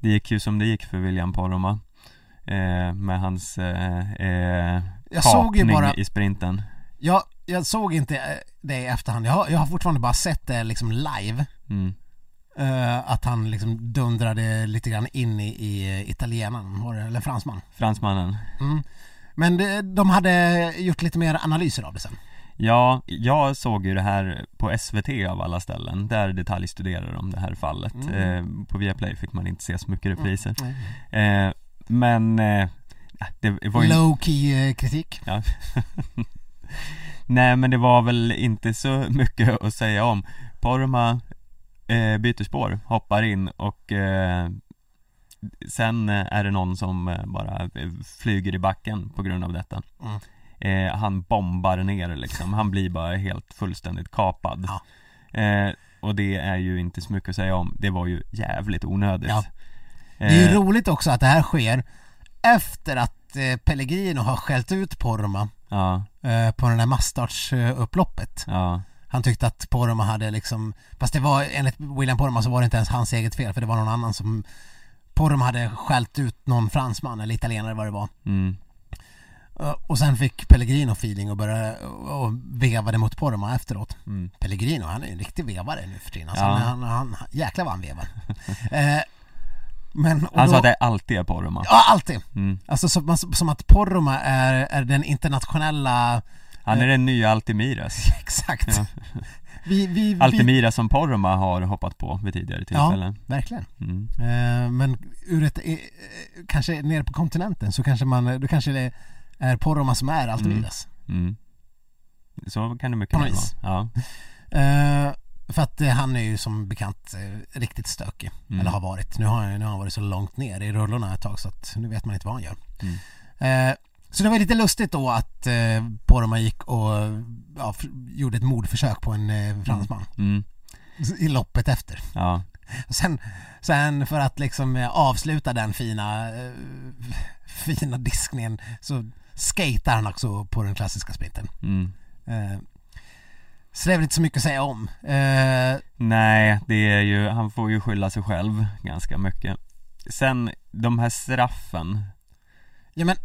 Det gick ju som det gick för William Poromaa eh, Med hans eh, eh, Jag såg ju kapning bara, i sprinten jag, jag såg inte eh, det i efterhand, jag har, jag har fortfarande bara sett det liksom live mm. Eh, Att han liksom dundrade lite grann in i, i italienaren, var det, eller fransman Fransmannen mm. Men det, de hade gjort lite mer analyser av det sen Ja, jag såg ju det här på SVT av alla ställen Där detaljstuderar de det här fallet Mm. eh, På Viaplay fick man inte se så mycket repriser Mm. Eh, men eh, det var ju Low key eh, kritik ja. Nej men det var väl inte så mycket att säga om Porma eh, byter spår, hoppar in och eh, Sen eh, är det någon som eh, bara eh, flyger i backen på grund av detta Mm. eh, Han bombar ner liksom, han blir bara helt fullständigt kapad Ja. eh, Och det är ju inte så mycket att säga om, det var ju jävligt onödigt Ja. Det är ju Eh, roligt också att det här sker efter att eh, Pellegrino har skällt ut Porma Ja, på den där massstartsupploppet. ja, Han tyckte att Porma hade liksom, fast det var enligt William Porma så var det inte ens hans eget fel för det var någon annan som Porma hade skällt ut någon fransman eller italienare vad det var. mm, Eh, Och sen fick Pellegrino feeling och började och vevade mot Porma efteråt. mm. Pellegrino, han är ju en riktig vevare nu för tiden. Alltså, Ja. han, han, han, jäklar vad han vevar. eh, men, Han sa att det alltid är Porma Ja, alltid. mm. Alltså som, som att Porma är, är den internationella, Han är den nya Altimiras exakt. Ja. Vi, vi, vi, Altimira som Porma har hoppat på vid tidigare tillfällen verkligen. mm. Eh, men ur ett, eh, kanske nere på kontinenten så kanske man, då kanske det är Porma som är Altimiras. Mm. Så kan det mycket väl vara ja. Eh, för att eh, han är ju som bekant eh, riktigt stökig, Mm. eller har varit. Nu har, han- nu har han varit så långt ner i rullorna ett tag så att nu vet man inte vad han gör. Mm. Så det var lite lustigt då att eh, Porma gick och ja, gjorde ett mordförsök på en eh, fransman Mm. i loppet efter. Ja, Sen, sen för att liksom eh, avsluta den fina, eh, fina diskningen så skater han också på den klassiska sprinten. mm. Eh, så det är väl inte så mycket att säga om. Eh, Nej, det är ju, han får ju skylla sig själv ganska mycket Sen, de här straffen ja men,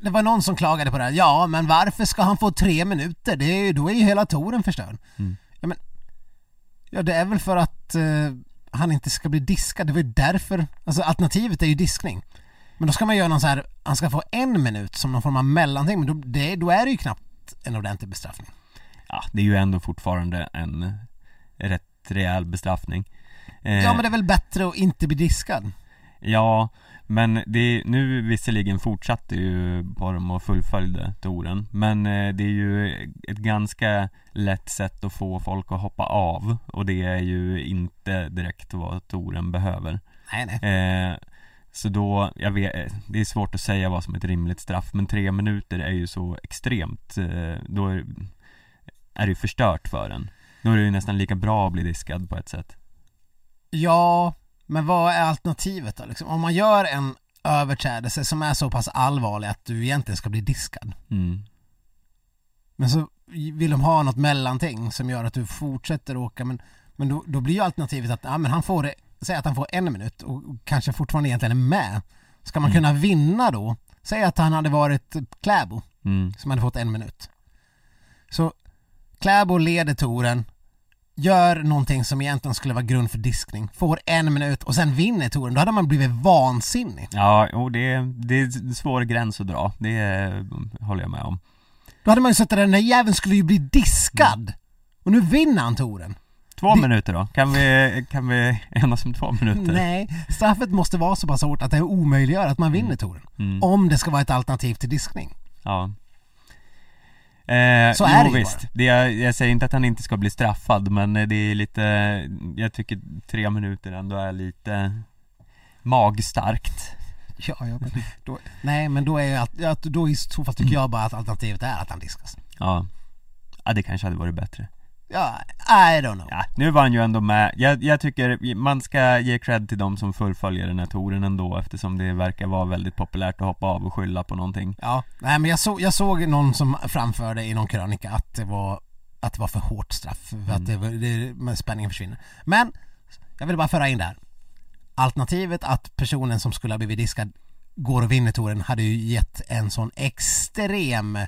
det var någon som klagade på det här. Ja, men varför ska han få tre minuter? Det är, då är ju hela touren förstörd. Mm. Ja, men, ja, det är väl för att eh, han inte ska bli diskad. Det var ju därför, alltså alternativet är ju diskning. Men då ska man göra någon så här, han ska få en minut som någon form av mellanting, men då, det, då är det ju knappt en ordentlig bestraffning. Ja, det är ju ändå fortfarande en rätt rejäl bestraffning eh, Ja men det är väl bättre att inte bli diskad? Ja, men det, nu visserligen fortsatte ju Borm och fullföljde touren Men eh, det är ju ett ganska lätt sätt att få folk att hoppa av Och det är ju inte direkt vad touren behöver. Nej, nej. eh, Så då, jag vet, det är svårt att säga vad som är ett rimligt straff Men tre minuter är ju så extremt eh, Då är, är det ju förstört för en. Då är det ju nästan lika bra att bli diskad på ett sätt. Ja, men vad är alternativet då liksom? Om man gör en överträdelse som är så pass allvarlig att du egentligen ska bli diskad mm. Men så vill de ha något mellanting som gör att du fortsätter åka men, men då, då blir ju alternativet att ja, men han får, säg att han får en minut och kanske fortfarande egentligen är med. Ska man Mm. kunna vinna då? Säg att han hade varit Kläbo Mm. som hade fått en minut. Så Kläbo leder touren, gör någonting som egentligen skulle vara grund för diskning, får en minut och sen vinner touren. Då hade man blivit vansinnig. Ja, och det, det är en svår gräns att dra, det eh, håller jag med om Då hade man ju suttit där, den där jäveln skulle ju bli diskad. Och nu vinner han touren. Två Det- minuter då, kan vi, kan vi enas om två minuter? Nej, straffet måste vara så pass hårt att det omöjliggör att man vinner touren. Mm. Om det ska vara ett alternativ till diskning. Ja eh, Så är jo, det ju visst. Det är, jag säger inte att han inte ska bli straffad men eh, det är lite, jag tycker tre minuter ändå är lite magstarkt. Ja, ja, men då, nej men då är ju att, att då i så fall tycker jag bara att alternativet är att han diskas. Ja, ja det kanske hade varit bättre Ja, I don't know. Ja, nu var han ju ändå med. Jag, jag tycker man ska ge cred till de som fullföljer den här touren ändå eftersom det verkar vara väldigt populärt att hoppa av och skylla på någonting. Ja, nej men jag, så, jag såg någon som framförde i någon krönika att det var, att det var för hårt straff, för att det, det, spänningen försvinner. Men, jag vill bara föra in det här. Alternativet att personen som skulle ha blivit diskad går och vinner touren hade ju gett en sån extrem,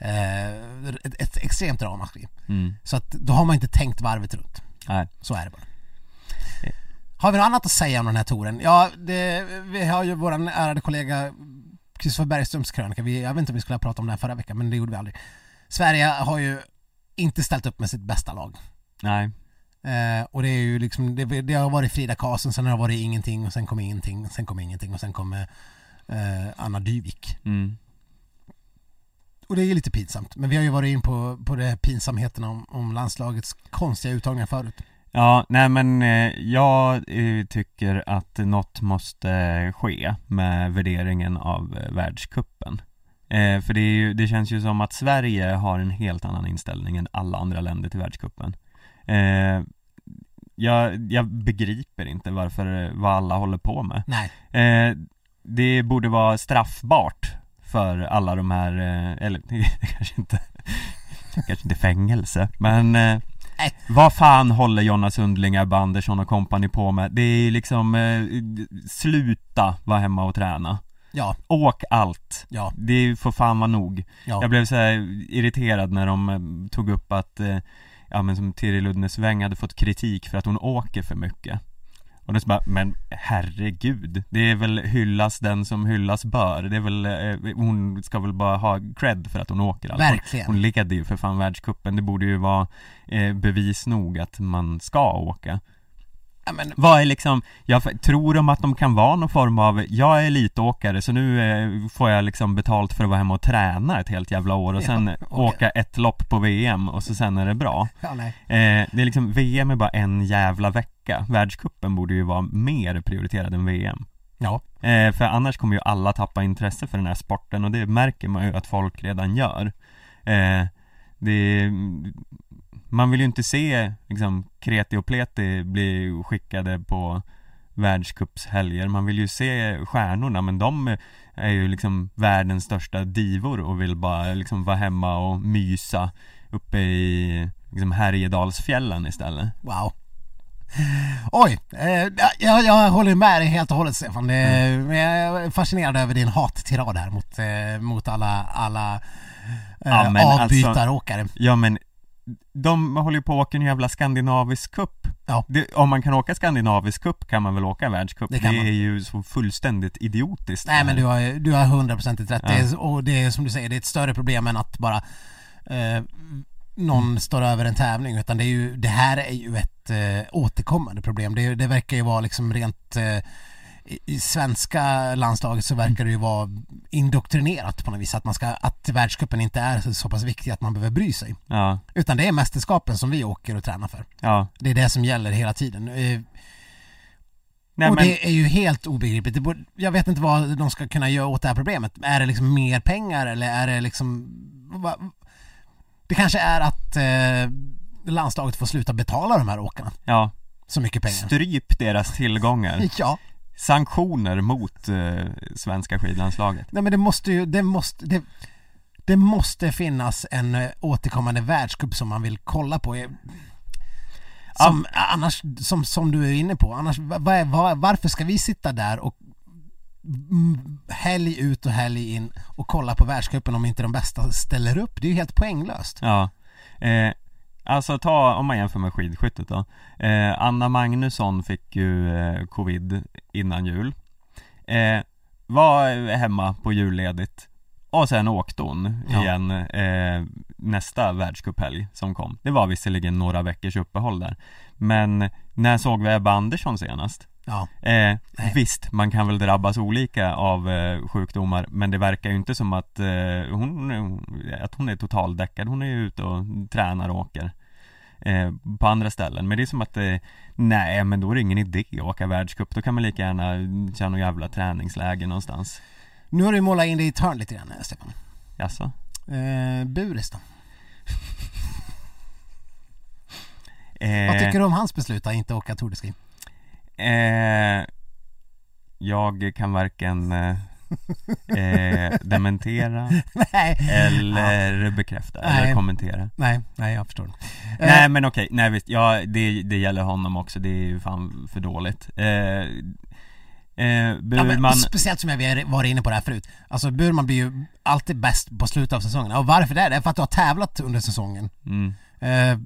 ett, ett extremt ramaskri. Mm. Så att då har man inte tänkt varvet runt. Nej. Så är det bara. Har vi något annat att säga om den här touren? Ja, det, vi har ju våran ärade kollega Kristoffer Bergströms krönika. Vi, jag vet inte om vi skulle ha pratat om här förra veckan, men det gjorde vi aldrig. Sverige har ju inte ställt upp med sitt bästa lag. Nej. Eh, och det är ju liksom, det, det har varit Frida Karlsson, sen har det varit ingenting och sen kom ingenting, sen kom ingenting och sen kom eh, Anna Dyvik. Mm. Och det är lite pinsamt, men vi har ju varit in på, på det pinsamheterna om, om landslagets konstiga uttagningar förut. Ja, nej men eh, jag eh, tycker att något måste ske med värderingen av eh, världskuppen För det, ju, det känns ju som att Sverige har en helt annan inställning än alla andra länder till världskuppen jag, jag begriper inte varför, vad alla håller på med. Nej, eh, Det borde vara straffbart för alla de här, eh, eller kanske inte, kanske inte fängelse, men eh, Nej. vad fan håller Jonna Sundling, Ebba Andersson och kompani på med? Det är liksom, eh, sluta vara hemma och träna ja, Åk allt, ja, det får fan vara nog ja. Jag blev så irriterad när de eh, tog upp att, eh, ja men som Tiril Uddnesväng hade fått kritik för att hon åker för mycket Och då så bara, men herregud, det är väl hyllas den som hyllas bör Det är väl, eh, hon ska väl bara ha cred för att hon åker alltså. Verkligen. Hon leder ju för fan världskuppen det borde ju vara eh, bevis nog att man ska åka ja men, vad är liksom, jag tror de att de kan vara någon form av, jag är elitåkare så nu eh, får jag liksom betalt för att vara hemma och träna ett helt jävla år och Ja, sen okej. åka ett lopp på VM och så sen är det bra. Ja nej. eh, Det är liksom, VM är bara en jävla vecka. Världskuppen borde ju vara mer prioriterad än VM Ja, eh, För annars kommer ju alla tappa intresse för den här sporten och det märker man ju att folk redan gör. Eh, det, man vill ju inte se liksom kreti och pleti bli skickade på världscupshelger Man vill ju se stjärnorna men de är ju liksom världens största divor och vill bara liksom vara hemma och mysa uppe i liksom Härjedalsfjällen istället wow. Oj, eh, jag, jag håller med dig helt och hållet Stefan. Det, Mm. men Jag är fascinerad över din hattirad här mot, eh, mot alla, alla eh, Ja, alltså- avbytaråkare. Ja men de håller ju på att åka en jävla skandinavisk cup Ja. det, Om man kan åka skandinavisk cup kan man väl åka världscup Det Det, man. är ju så fullständigt idiotiskt Nej men du har, du har 100% rätt. Ja. Det är, och det är som du säger, det är ett större problem än att bara eh, någon Mm. står över en tävling utan det är ju, det här är ju ett eh, återkommande problem. Det, det verkar ju vara liksom rent eh, i, svenska landslaget så verkar det ju vara indoktrinerat på något vis att man ska, att världscupen inte är så, pass viktig att man behöver bry sig. Ja, Utan det är mästerskapen som vi åker och tränar för. ja. Det är det som gäller hela tiden. Eh, Nej och men, det är ju helt obegripligt. Borde, jag vet inte vad de ska kunna göra åt det här problemet. Är det liksom mer pengar eller är det liksom... Va, det kanske är att eh, landslaget får sluta betala de här åkarna ja. så mycket pengar. Stryp deras tillgångar. Ja, Sanktioner mot eh, svenska skidlandslaget. nej men det måste ju, det måste, det, det måste finnas en eh, återkommande världscup som man vill kolla på. Eh, Som, annars, som, som du är inne på, annars, vad är, vad, varför ska vi sitta där och helg ut och helg in och kolla på världscupen om inte de bästa ställer upp? Det är ju helt poänglöst. Ja. Eh, alltså ta, om man jämför med skidskyttet då. Eh, Anna Magnusson fick ju eh, covid innan jul. Eh, var hemma på julledigt. Och sen åkte hon Ja. igen eh, nästa världscuphelg som kom. Det var visserligen några veckors uppehåll där. Men när såg vi Ebba Andersson senast? Ja, Eh, visst, man kan väl drabbas olika av eh, sjukdomar men det verkar ju inte som att, eh, hon, att hon är totaldäckad. Hon är ju ute och tränar och åker eh, på andra ställen. Men det är som att, eh, nej men då är det ingen idé att åka världscup. Då kan man lika gärna köra någon jävla träningsläger någonstans. nu har du målat in dig i ett hörn lite grann Stefan. Jaså? Eh, Buris då? Eh, Vad tycker du om hans beslut att inte åka Tour de Ski? Eh, jag kan varken eh, eh, dementera nej, eller bekräfta Nej. eller kommentera. nej, nej jag förstår. Nej Eh, men okej, nej visst, ja det, det gäller honom också, det är ju fan för dåligt. Eh, eh, Ja, men, Burman, speciellt som jag varit inne på det här förut. Alltså Burman blir ju alltid bäst på slutet av säsongen. Och varför det? Det är för att du har tävlat under säsongen. mm, Eh,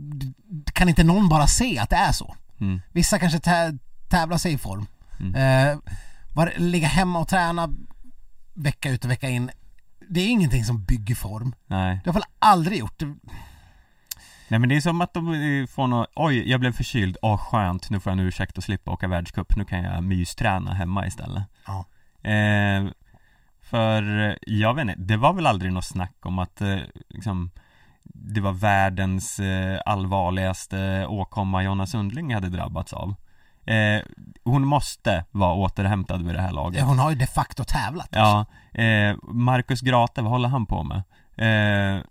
kan inte någon bara se att det är så? mm, Vissa kanske tä- tävlar sig i form. Mm. Eh, var, ligga hemma och träna vecka ut och vecka in. Det är ingenting som bygger form. nej. Det har väl aldrig gjort. Nej men det är som att de eh, får något, oj jag blev förkyld, åh skönt, nu får jag en ursäkt att slippa åka världscup, nu kan jag mysträna hemma istället. Ja. Eh, för, eh, jag vet inte, det var väl aldrig något snack om att eh, liksom det var världens eh, allvarligaste åkomma Jonna Sundling hade drabbats av. Eh, hon måste vara återhämtad vid det här laget. hon har ju de facto tävlat. Ja, eh, Marcus Grate, vad håller han på med? Eh,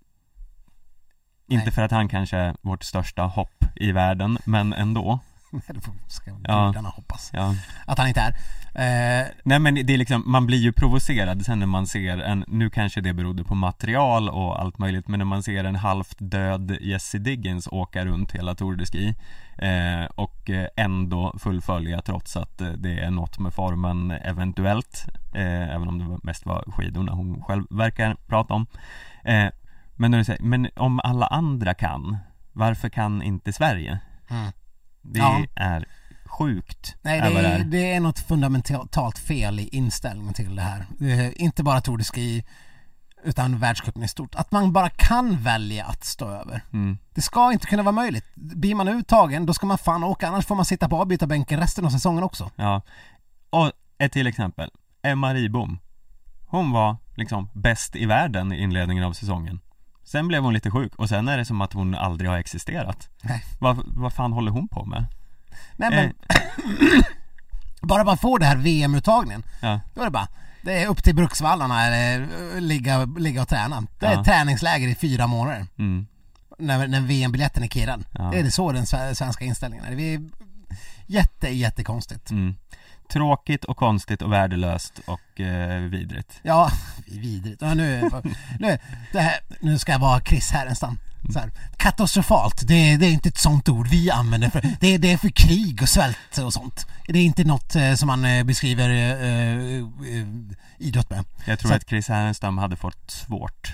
inte Nej. för att han kanske är vårt största hopp i världen, men ändå. det får- ska Ja. hoppas Ja. att han inte är. Eh, Nej men det är liksom, man blir ju provocerad sen när man ser en, nu kanske det berodde på material och allt möjligt, men när man ser en halvt död Jessie Diggins åka runt hela Tour de Ski eh, och eh, ändå fullfölja trots att eh, det är något med formen eventuellt, eh, även om det mest var skidorna hon själv verkar prata om. Eh, men när du säger, men om alla andra kan, varför kan inte Sverige? mm. Det Ja. är sjukt. Nej, det det är, är. det är något fundamentalt fel i inställningen till det här. Eh, inte bara Tour de Ski, utan världscupen i stort. Att man bara kan välja att stå över. Mm. Det ska inte kunna vara möjligt. Blir man uttagen, då ska man fan åka, annars får man sitta på avbytarbänken resten av säsongen också. Ja, och ett till exempel Emma Ribom Hon var liksom bäst i världen i inledningen av säsongen Sen blev hon lite sjuk och sen är det som att hon aldrig har existerat Nej. Vad, vad fan håller hon på med? Nej men, Eh, bara man får det här VM-uttagningen, ja, då är det bara det är upp till Bruksvallarna eller eh, ligga, ligga och träna. Det är Ja. träningsläger i fyra månader. mm, När, när VM-biljetten är kirrad. Ja. Det är så den sve- svenska inställningen är. Det är jätte, jättekonstigt. mm. Tråkigt och konstigt och värdelöst och eh, vidrigt Ja, vidrigt. Ja, nu, nu, det här, nu ska jag vara Chris Härenstam. Här, katastrofalt, det, det är inte ett sånt ord vi använder för, det, det är för krig och svält och sånt. Det är inte något eh, som man eh, beskriver eh, eh, idrott med. Jag tror Så- att Chris Härenstam hade fått svårt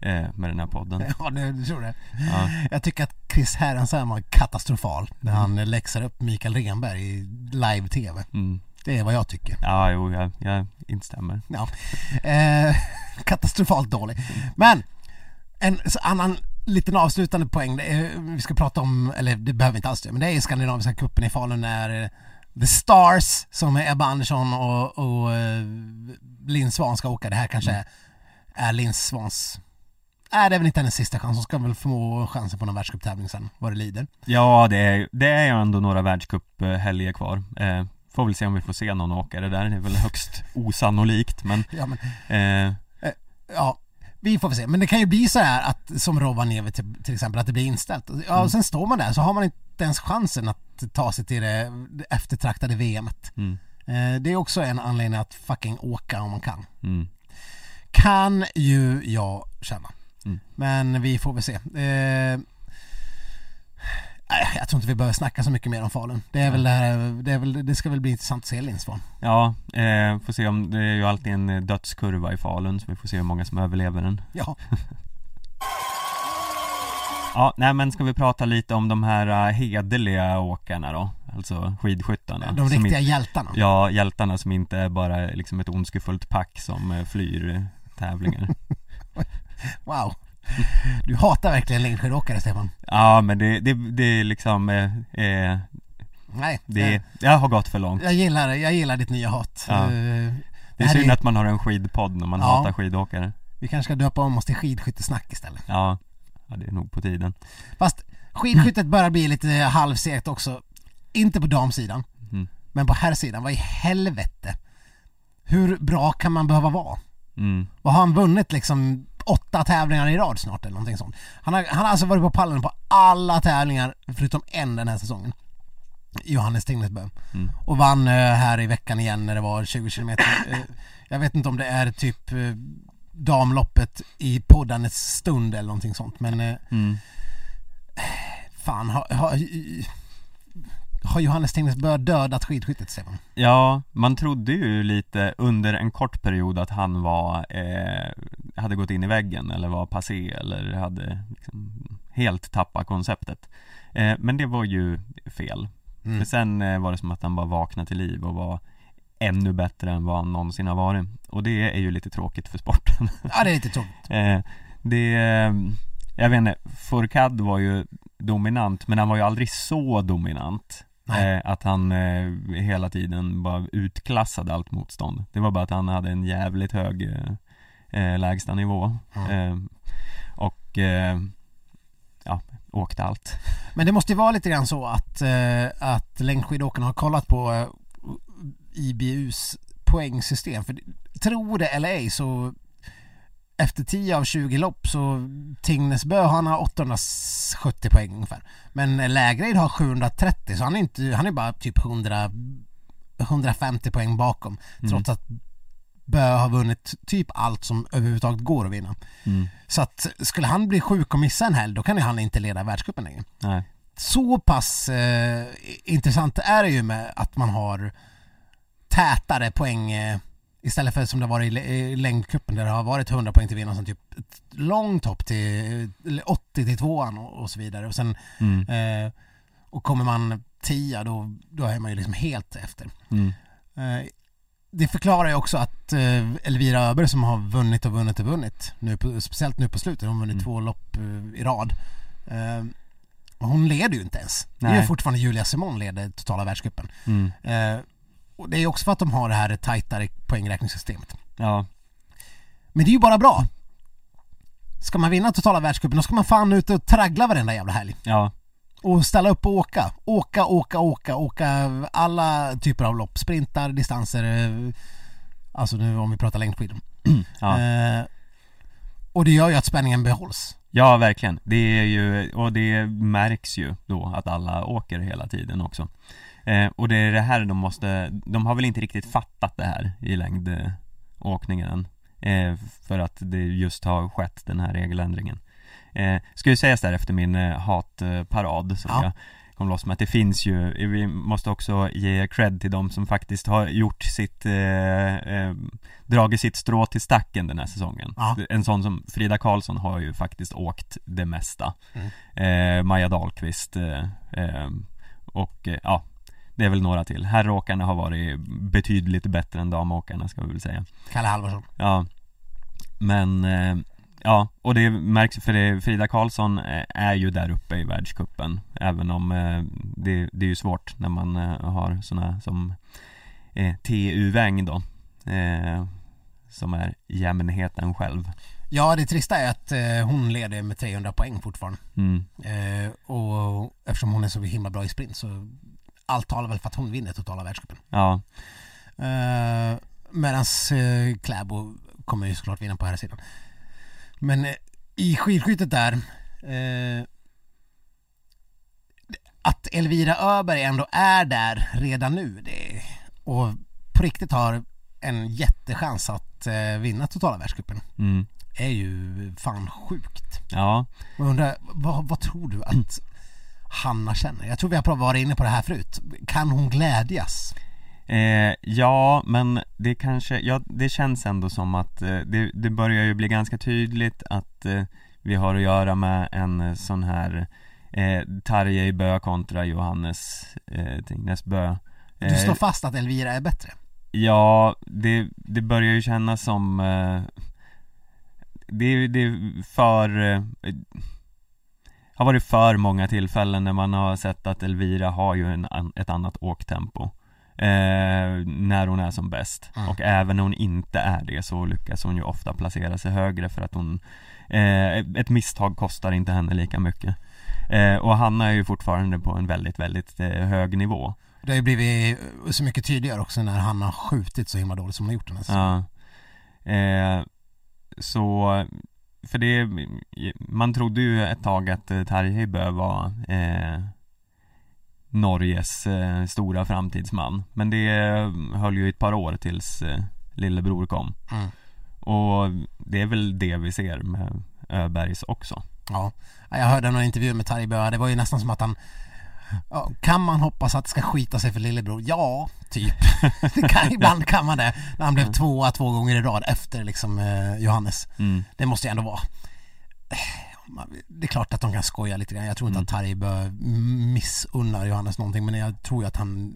eh, med den här podden Ja, du tror det. Ja, Jag tycker att Chris Härenstam var katastrofal när han läxar upp Mikael Renberg i live-tv. mm. Det är vad jag tycker. ja jo, jag, jag instämmer Ja. Eh, katastrofalt dålig. Men en annan liten avslutande poäng. Är, vi ska prata om, eller det behöver vi inte alls det, men det är skandinaviska cupen i Falun när eh, The Stars som är Ebba Andersson och, och eh, Linn Svan ska åka. Det här kanske Mm. är Linn Svans... Nej, det är väl inte hennes sista chans. Hon ska väl få chansen på någon världscuptävling sen, vad det lider. Ja, det är, det är ju ändå några världscuphelger kvar eh, Får väl se om vi får se någon där, det är väl högst osannolikt men Ja, men, eh, ja, vi får väl se. Men det kan ju bli så här att, som Rovaniemi till, till exempel, att det blir inställt. Ja, och sen står man där så har man inte ens chansen att ta sig till det, eftertraktade VMet. mm, Eh, det är också en anledning att fucking åka om man kan. mm, Kan ju jag känna. Mm. Men vi får väl se. Eh, jag tror inte vi behöver snacka så mycket mer om Falun. Det är väl det här, det, är väl, det ska väl bli intressant att se Lindsvan. Ja, eh, får se om, det är ju alltid en eh, dödskurva i Falun så vi får se hur många som överlever den Ja, Ja, nej men ska vi prata lite om de här uh, hederliga åkarna då? Alltså skidskyttarna de riktiga inte- hjältarna. Ja, hjältarna som inte är bara liksom ett ondskefullt pack som eh, flyr eh, tävlingar Wow. Du hatar verkligen längdskidåkare Stefan. Ja men det, det, det är liksom, eh, eh, Nej, det, jag, jag har gått för långt jag, gillar, jag gillar ditt nya hat. Ja. Eh, Det är synd är- att man har en skidpodd när man Ja. hatar skidåkare Vi kanske ska döpa om oss till skidskyttesnack istället. Ja, ja det är nog på tiden Fast skidskyttet börjar bli lite halvsegt också. Inte på damsidan, Mm. men på herrsidan. Vad i helvete? Hur bra kan man behöva vara? mm. Vad har han vunnit liksom åtta tävlingar i rad snart eller någonting sånt? Han har, han har alltså varit på pallen på alla tävlingar förutom en den här säsongen. Johannes Tingnesbø. Mm. Och vann eh, här i veckan igen när det var 20 kilometer. Eh, jag vet inte om det är typ eh, damloppet i poddandets stund eller någonting sånt men Mm. fan har, har, har Johannes Tingnesbø dödat skidskyttet Stefan? Ja, man trodde ju lite under en kort period att han var, eh, hade gått in i väggen eller var passé eller hade liksom helt tappat konceptet eh, Men det var ju fel Mm. För sen eh, var det som att han bara vaknade till liv och var ännu bättre än vad han någonsin har varit Och det är ju lite tråkigt för sporten Ja det är lite tråkigt. eh, Det, eh, jag vet inte, Fourcade var ju dominant men han var ju aldrig så dominant. Eh, Att han eh, hela tiden bara utklassade allt motstånd Det var bara att han hade en jävligt hög eh, eh, lägsta nivå Ja. eh, Och eh, ja, åkte allt Men det måste ju vara lite grann så att, eh, att längdskidåkarna har kollat på IBUs poängsystem. För tro det eller ej så efter 10 av 20 lopp så Tingnesbø han har 870 poäng ungefär. Men Lägreid har 730 så han är, inte, han är bara typ 100, 150 poäng bakom. Mm. Trots att Bö har vunnit typ allt som överhuvudtaget går att vinna. mm. Så att skulle han bli sjuk och missa en helg då kan han inte leda världscupen längre Nej, så pass eh, intressant är det ju med att man har tätare poäng eh, istället för som det har varit i, lä- i längdcupen där det har varit 100 poäng till vinnaren, typ långt hopp till eller 80 till tvåan och, så vidare och sen mm. eh, och kommer man 10 då, då är man ju liksom helt efter. Mm. Eh, det förklarar ju också att eh, Elvira Öberg som har vunnit och vunnit och vunnit, nu på, speciellt nu på slutet, hon har vunnit Mm. två lopp eh, i rad. Eh, hon leder ju inte ens. Det är Nej. fortfarande Julia Simon leder totala världscupen. Mm. Och det är också för att de har det här tajtare poängräkningssystemet. Ja, Men det är ju bara bra. Ska man vinna totala världscupen då ska man fan ut och traggla varenda jävla helg. ja, Och ställa upp och åka. Åka, åka, åka, åka alla typer av lopp. Sprintar, distanser. eh, Alltså nu om vi pratar längdskidor. ja. Eh, och det gör ju att spänningen behålls. Ja, verkligen. Det är ju, och det märks ju då att alla åker hela tiden också. Eh, och det är det här de måste, de har väl inte riktigt fattat det här i längdåkningen än. Eh, för att det just har skett den här regeländringen. Eh, ska ju sägas där efter min eh, hatparad som Ja. jag kom loss med att det finns ju, vi måste också ge cred till de som faktiskt har gjort sitt, eh, eh, dragit sitt strå till stacken den här säsongen. Ja. En sån som Frida Karlsson har ju faktiskt åkt det mesta. Mm. Eh, Maja Dahlqvist eh, eh, och eh, ja, det är väl några till. Herråkarna har varit betydligt bättre än damåkarna ska vi väl säga. Kalle Halvarsson. Ja Men eh, Ja, och det märks för det, Frida Karlsson eh, är ju där uppe i världskuppen Även om eh, det, det är ju svårt när man har sådana som eh, TU Weng då eh, Som är jämnheten själv Ja, det trista är att eh, hon leder med 300 poäng fortfarande. mm. Och eftersom hon är så himla bra i sprint så allt talar väl för att hon vinner totala världscupen. Ja, Eh, Medan eh, Kläbo kommer ju såklart vinna på här sidan. Men eh, i skidskyttet där eh, att Elvira Öberg ändå är där redan nu det, och på riktigt har en jättechans att vinna totala världscupen mm. är ju fan sjukt. ja, Jag undrar, vad, vad tror du att Hanna känner? Jag tror vi har varit inne på det här förut. Kan hon glädjas? Eh, ja, men det kanske, ja, det känns ändå som att eh, det, det börjar ju bli ganska tydligt att eh, vi har att göra med en eh, sån här eh, Tarjei Bö kontra Johannes eh, Tingnes Bö Du Eh, slår fast att Elvira är bättre? Ja, det, det börjar ju kännas som eh, det, är- det är för eh, har varit för många tillfällen när man har sett att Elvira har ju en, ett annat åktempo eh, när hon är som bäst Mm. och även när hon inte är det så lyckas hon ju ofta placera sig högre för att hon eh, ett misstag kostar inte henne lika mycket eh, och Hanna är ju fortfarande på en väldigt, väldigt eh, hög nivå Det har ju blivit eh, så mycket tydligare också när han har skjutit så himla dåligt som han har gjort den här. Ja. Eh, så, för det, man trodde ju ett tag att eh, Tarjei var eh, Norges eh, stora framtidsman. Men det höll ju ett par år tills eh, lillebror kom. Mm. Och det är väl det vi ser med Öbergs också. Ja, jag hörde någon intervju med Tarjei det var ju nästan som att han ja, Kan man hoppas att det ska skita sig för lillebror? Ja, typ. Det kan, ibland kan man det. När han blev tvåa två gånger i rad efter liksom eh, Johannes. Mm. Det måste ju ändå vara Det är klart att de kan skoja lite grann. Jag tror inte att Tarjei missunnar Johannes någonting men jag tror ju att han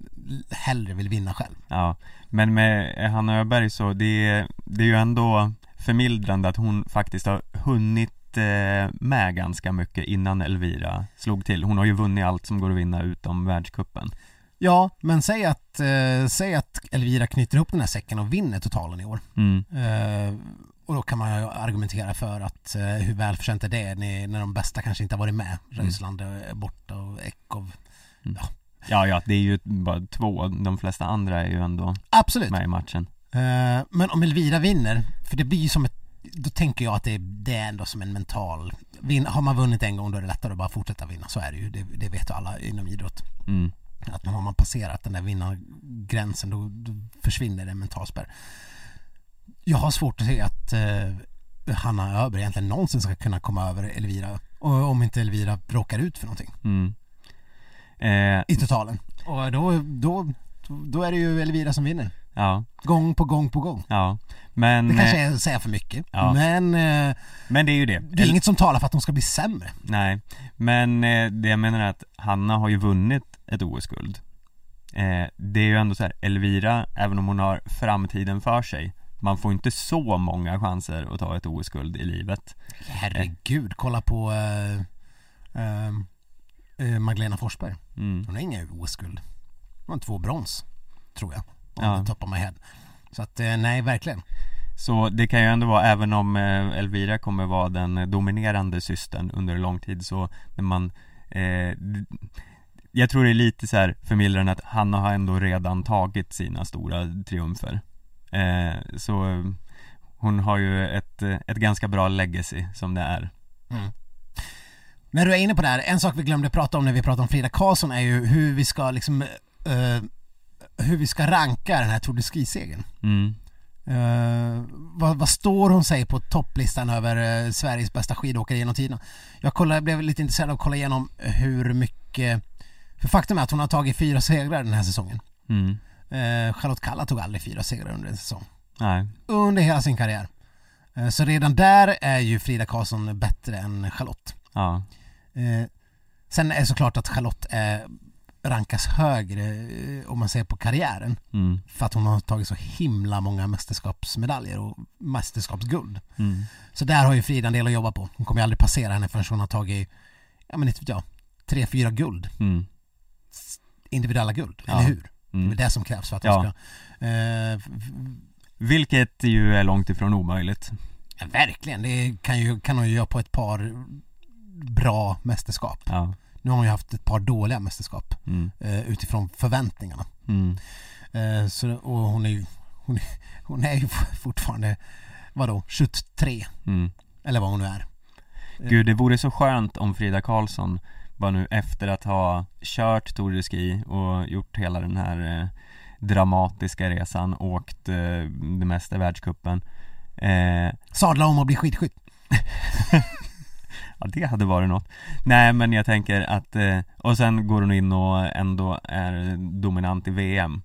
hellre vill vinna själv. Ja, men med Hanna Öberg så det, det är ju ändå förmildrande att hon faktiskt har hunnit eh, med ganska mycket innan Elvira slog till. Hon har ju vunnit allt som går att vinna utom världskuppen. Ja, men säg att, eh, säg att Elvira knyter ihop den här säcken och vinner totalen i år. Mm, Eh, och då kan man ju argumentera för att eh, hur välförtjänt är det när, de bästa kanske inte har varit med. Röisland är borta och Ekov. ja, ja, det är ju bara två. De flesta andra är ju ändå Absolut. med i matchen. Eh, men om Elvira vinner, för det blir ju som ett då tänker jag att det, det är ändå som en mental vin, Har man vunnit en gång då är det lättare att bara fortsätta vinna, så är det ju. Det, det vet ju alla inom idrott. Mm, Att har man passerat den där vinnargränsen då, då försvinner det en mental spärr. Jag har svårt att se att eh, Hanna Öberg egentligen någonsin ska kunna komma över Elvira. Och om inte Elvira råkar ut för någonting mm. Eh, i totalen. Och då, då, då är det ju Elvira som vinner. ja, Gång på gång på gång. ja. Men, Det kanske eh, är att säga för mycket. ja. Men eh, men det är ju det. det är inget som talar för att de ska bli sämre. Nej, men eh, det jag menar är att Hanna har ju vunnit ett OS-guld eh, Det är ju ändå så här, Elvira, även om hon har framtiden för sig Man får inte så många chanser att ta ett OS-guld i livet Herregud, kolla på eh, eh, eh, Magdalena Forsberg. mm. Hon har inga OS-guld. Hon har två brons, tror jag. Om Ja. ja. top of my head. Så att, eh, nej, verkligen. Så det kan ju ändå vara, även om eh, Elvira kommer vara den eh, dominerande systern under lång tid så när man eh, Jag tror det är lite så här förmildrande att Hanna har ändå redan tagit sina stora triumfer eh, Så eh, hon har ju ett, eh, ett ganska bra legacy som det är När du är inne på det här, en sak vi glömde prata om när vi pratade om Frida Karlsson är ju hur vi ska liksom eh, hur vi ska ranka den här Tour de Ski-segern. mm. Eh, vad, vad står hon sig på topplistan över eh, Sveriges bästa skidåkare genom tiderna? Jag kollade, blev lite intresserad av att kolla igenom hur mycket För faktum är att hon har tagit fyra segrar den här säsongen. Mm. Eh, Charlotte Kalla tog aldrig fyra segrar under en säsong. Nej, Under hela sin karriär. Eh, så redan där är ju Frida Karlsson bättre än Charlotte. ja, Eh, sen är det såklart att Charlotte är, rankas högre eh, om man ser på karriären. mm. För att hon har tagit så himla många mästerskapsmedaljer och mästerskapsguld. Mm. Så där har ju Frida en del att jobba på. Hon kommer ju aldrig passera henne förrän hon har tagit, ja men inte vet jag, tre, fyra guld. Mm. Individuella guld, Ja. eller hur? Det är Mm. det som krävs för att Ja. ska... Eh, Vilket ju är långt ifrån omöjligt. ja, verkligen, det kan, ju, kan hon ju göra på ett par bra mästerskap. Ja. Nu har hon ju haft ett par dåliga mästerskap Mm. eh, utifrån förväntningarna. Mm. Eh, så, och hon är ju hon, är- hon är ju fortfarande, vadå, 23 Mm. eller vad hon nu är. Gud, det vore så skönt om Frida Karlsson bara nu efter att ha kört Tour de Ski och gjort hela den här eh, dramatiska resan, åkt eh, det mesta i världscupen eh, Sadla om och bli skidskytt. Ja det hade varit något Nej men jag tänker att, eh, och sen går hon in och ändå är dominant i VM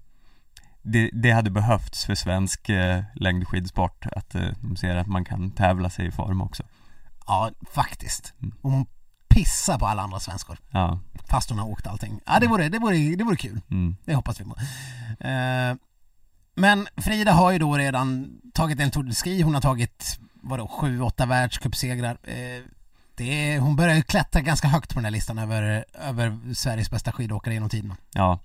det, det hade behövts för svensk eh, längdskidsport att eh, de ser att man kan tävla sig i form också Ja, faktiskt. Mm. Och hon pissar på alla andra svenskor. Ja, Fast hon har åkt allting. Ja, det vore, det vore, det vore kul. mm, Det hoppas vi på. Eh, men Frida har ju då redan tagit en Tour de Ski. Hon har tagit, vadå, sju, åtta världscupsegrar. Eh, det är, hon börjar ju klättra ganska högt på den här listan över, över Sveriges bästa skidåkare genom tiderna. ja,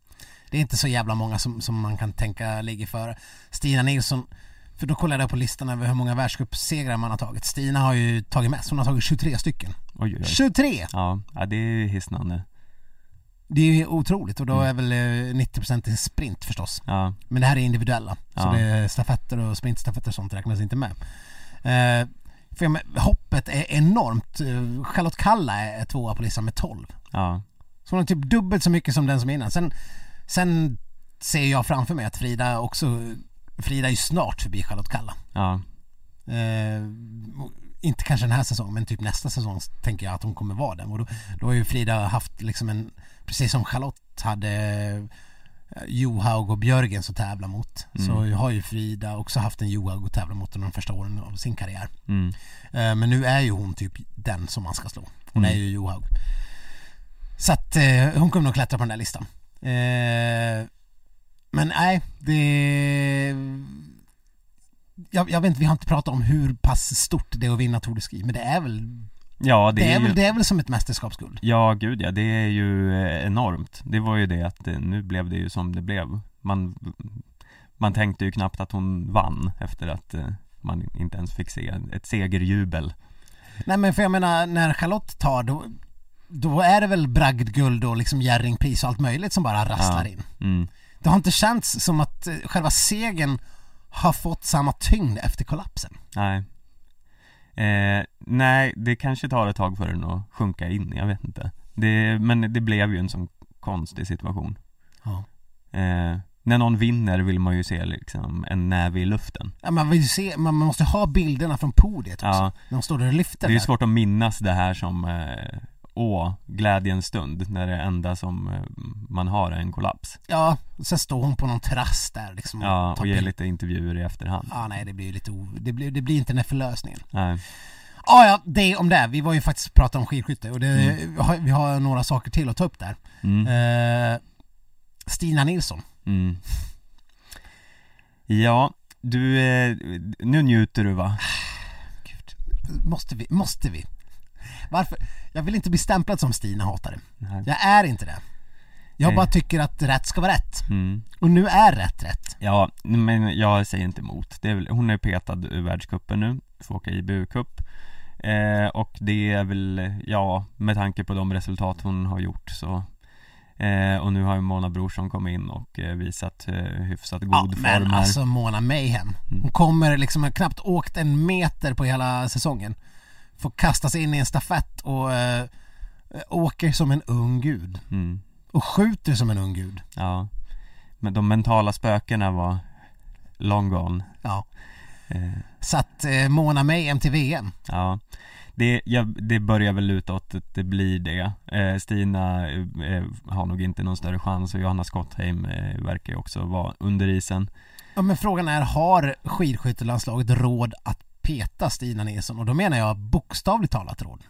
Det är inte så jävla många som, som man kan tänka ligger före. Stina Nilsson, för då kollade jag på listan över hur många världscupsegrar man har tagit. Stina har ju tagit mest, hon har tagit 23 stycken. oj oj oj 23! Ja, ja det är hisnande Det är ju otroligt och då Mm. är väl eh, 90% i sprint förstås. Ja, Men det här är individuella, så Ja. det är stafetter och sprintstafetter och sånt räknas inte med. Eh, för men, hoppet är enormt. Eh, Charlotte Kalla är tvåa på listan med 12. ja, Så hon har typ dubbelt så mycket som den som är innan. Sen, sen ser jag framför mig att Frida också, Frida är ju snart förbi Charlotte Kalla. ja, Eh, inte kanske den här säsongen men typ nästa säsong tänker jag att hon kommer vara den. Och då, då har ju Frida haft liksom en, precis som Charlotte hade eh, Johaug och Björgen att tävla mot. Så har ju Frida också haft en Johaug att tävla mot under de första åren av sin karriär. mm, Eh, Men nu är ju hon typ den som man ska slå. Hon Mm. är ju Johaug. Så att eh, hon kommer nog klättra på den där listan. Men nej, det... Jag, jag vet inte, vi har inte pratat om hur pass stort det är att vinna Tour de Ski, men det är väl, ja det är, ju väl, det är väl som ett mästerskapsguld. Ja, gud ja, det är ju eh, enormt. Det var ju det att eh, nu blev det ju som det blev. Man, man tänkte ju knappt att hon vann efter att eh, man inte ens fick se ett segerjubel. Nej men för jag menar, när Charlotte tar då, då är det väl bragdguld och liksom Jerringpris och allt möjligt som bara rasslar Ja. in. Mm. Det har inte känts som att eh, själva segern har fått samma tyngd efter kollapsen. Nej. Eh, nej, det kanske tar ett tag för den att sjunka in, jag vet inte. Det, men det blev ju en sån konstig situation. Ja. Eh, när någon vinner vill man ju se liksom en näve i luften. Ja, man vill ju se, man måste ha bilderna från podiet också. Ja. När de står där och lyfter Det är ju där. svårt att minnas det här som eh, Åh, glädjens stund när det enda som eh, man har är en kollaps Ja, och sen står hon på någon terrass där liksom Ja, tar och ger bild. lite intervjuer i efterhand Ja, nej det blir ju lite o... det, blir, det blir inte den här förlösningen. Nej, Ah, ja, det om det. Vi var ju faktiskt prata om skidskytte och det, Mm. vi, har, vi har några saker till att ta upp där. mm, Eh, Stina Nilsson. mm. Ja, du, eh, nu njuter du va? Gud, måste vi? Måste vi? Varför? Jag vill inte bli stämplad som Stina-hatare. Jag är inte det. Jag Nej. bara tycker att rätt ska vara rätt. Mm. Och nu är rätt rätt. Ja, men jag säger inte emot. Det är väl, hon är petad ur världscupen nu, får åka IBU-cup. Eh, och det är väl, ja, med tanke på de resultat hon har gjort så eh, Och nu har ju Mona Brorsson kommit in och eh, visat eh, hyfsat god Ja, form men här. alltså Mona Mayhem. Mm. Hon kommer liksom, har knappt åkt en meter på hela säsongen. Får kastas in i en stafett och eh, åker som en ung gud. Mm, Och skjuter som en ung gud. ja. Men de mentala spökena var long gone. Ja. Eh, Så att eh, Mona till VM. Ja, det, ja, det börjar väl luta åt att det blir det. Eh, Stina eh, har nog inte någon större chans och Johanna Skottheim eh, verkar ju också vara under isen. Ja men frågan är, har skidskyttelandslaget råd att peta Stina Nilsson? Och då menar jag bokstavligt talat råd.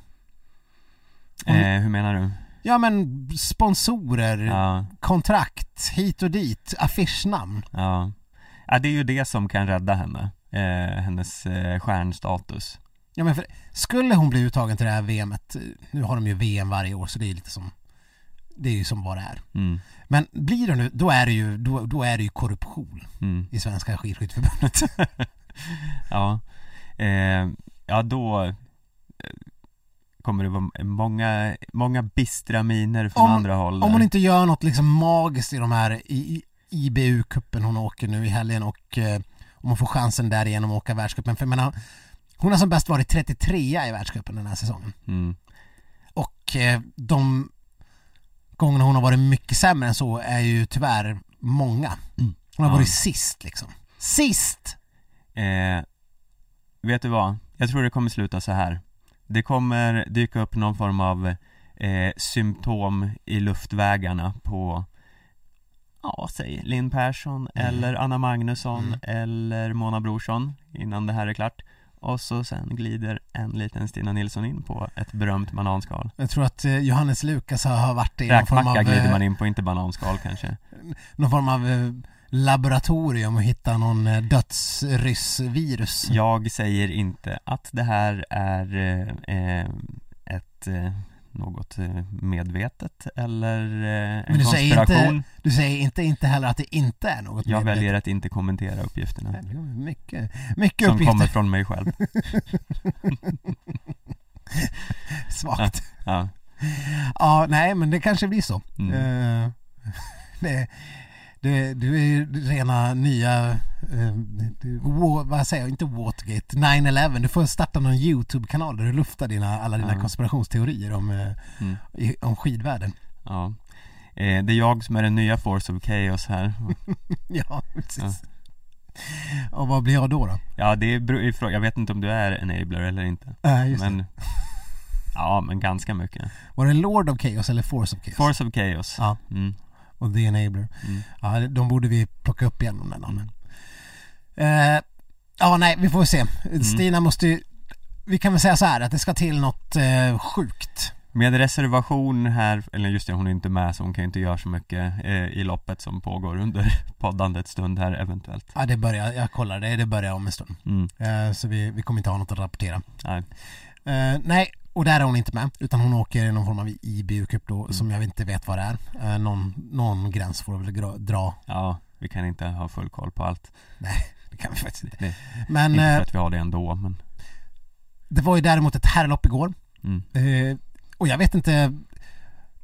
Om- Eh, hur menar du? Ja men sponsorer, Ja, kontrakt, hit och dit, affischnamn. ja. ja, det är ju det som kan rädda henne. eh, hennes eh, stjärnstatus Ja men för, skulle hon bli uttagen till det här VMet, nu har de ju VM varje år så det är lite som Det är ju som bara det är mm, Men blir det nu, då är det ju, då, då är det ju korruption mm. i Svenska skidskytteförbundet Ja, eh, ja då eh, kommer det vara många, många bistra miner från Om- andra håll Om hon där. inte gör något liksom magiskt i de här i, i IBU-cupen hon åker nu i helgen och eh, om hon får chansen därigenom att åka världscupen. För jag menar, hon har som bäst varit 33 i världscupen den här säsongen. mm, Och eh, de gångerna hon har varit mycket sämre än så är ju tyvärr många. Hon har Ja. varit sist liksom. Sist! eh, Vet du vad? Jag tror det kommer sluta så här Det kommer dyka upp någon form av eh, symptom i luftvägarna på Ja, säg Linn Persson Mm. eller Anna Magnusson Mm. eller Mona Brorsson innan det här är klart och så sen glider en liten Stina Nilsson in på ett berömt bananskal Jag tror att eh, Johannes Lukas har, varit i någon form av, glider eh, man in på, inte bananskal kanske någon form av eh, laboratorium och hitta någon eh, dödsryssvirus. Jag säger inte att det här är eh, eh, ett eh, något medvetet eller eh, en Men du säger konspiration inte- Du säger inte, inte heller att det inte är något Jag medvetet. väljer att inte kommentera uppgifterna Mycket, mycket som uppgifter. kommer från mig själv Svagt. Ja, Ja, nej men det kanske blir så. Mm. Eh, det, det, du är ju rena nya, eh, vad säger jag, inte Watergate, 9-11. Du får starta någon YouTube-kanal där du luftar dina, alla dina Ja. konspirationsteorier om, eh, mm, i- om skidvärlden. ja. Eh, Det är jag som är den nya Force of Chaos här Ja, precis. Och vad blir jag då då? Ja, det är, jag vet inte om du är enabler eller inte Äh, just det. Men Ja, men ganska mycket Var det Lord of Chaos eller Force of Chaos? Force of Chaos Ja, mm, och The Enabler. mm, Ja, de borde vi plocka upp igen de där namnen. Eh, ja, nej, vi får se. Stina måste ju, vi kan väl säga så här att det ska till något eh, sjukt. Med reservation här, eller just det, hon är inte med så hon kan inte göra så mycket eh, i loppet som pågår under poddandets stund här eventuellt Ja, det börjar, jag kollar det, det börjar om en stund. mm, Eh, så vi, vi kommer inte ha något att rapportera. nej, Eh, nej, och där är hon inte med, utan hon åker i någon form av IBU-cup då, som jag inte vet vad det är. Eh, någon, någon gräns får väl gra- dra. ja, vi kan inte ha full koll på allt Nej, det kan vi faktiskt inte. det, Men Inte eh, för att vi har det ändå, men det var ju däremot ett herrlopp igår. mm, Eh, och jag vet inte,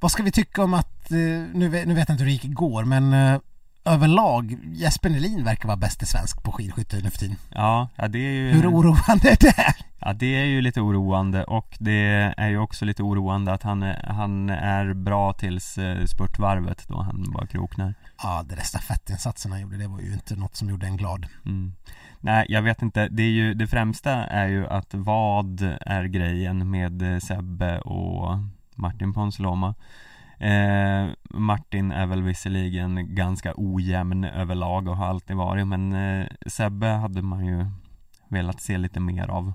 vad ska vi tycka om att, eh, nu, vet, nu vet jag inte hur det gick igår, men överlag, Jesper Nelin verkar vara bäst i svensk på skidskytte nu för tiden. ja, ja det är ju Hur oroande är det? Ja det är ju lite oroande och det är ju också lite oroande att han, han är bra tills eh, spurtvarvet då han bara kroknar Ja, det där stafettinsatsen han gjorde, det var ju inte något som gjorde en glad. mm. Nej jag vet inte, det är ju, det främsta är ju att vad är grejen med eh, Sebbe och Martin Ponsiluoma eh, Martin är väl visserligen ganska ojämn överlag och har alltid varit men eh, Sebbe hade man ju velat se lite mer av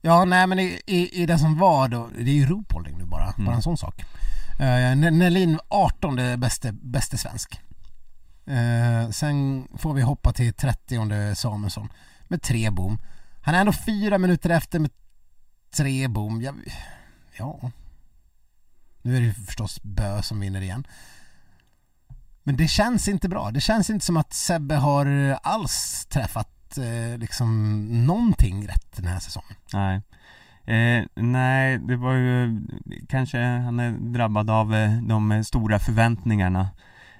Ja, nej men i, i, i det som var då, det är ju ropholding nu bara, Mm. bara en sån sak. Uh, Nelin 18 bäste, bäste svensk. Eh, sen får vi hoppa till 30 Samuelsson med tre bom. Han är ändå fyra minuter efter med tre bom. Ja. Nu är det ju förstås Bö som vinner igen. Men det känns inte bra. Det känns inte som att Sebbe har alls träffat eh, liksom någonting rätt den här säsongen. Nej eh, Nej, det var ju kanske han är drabbad av eh, de stora förväntningarna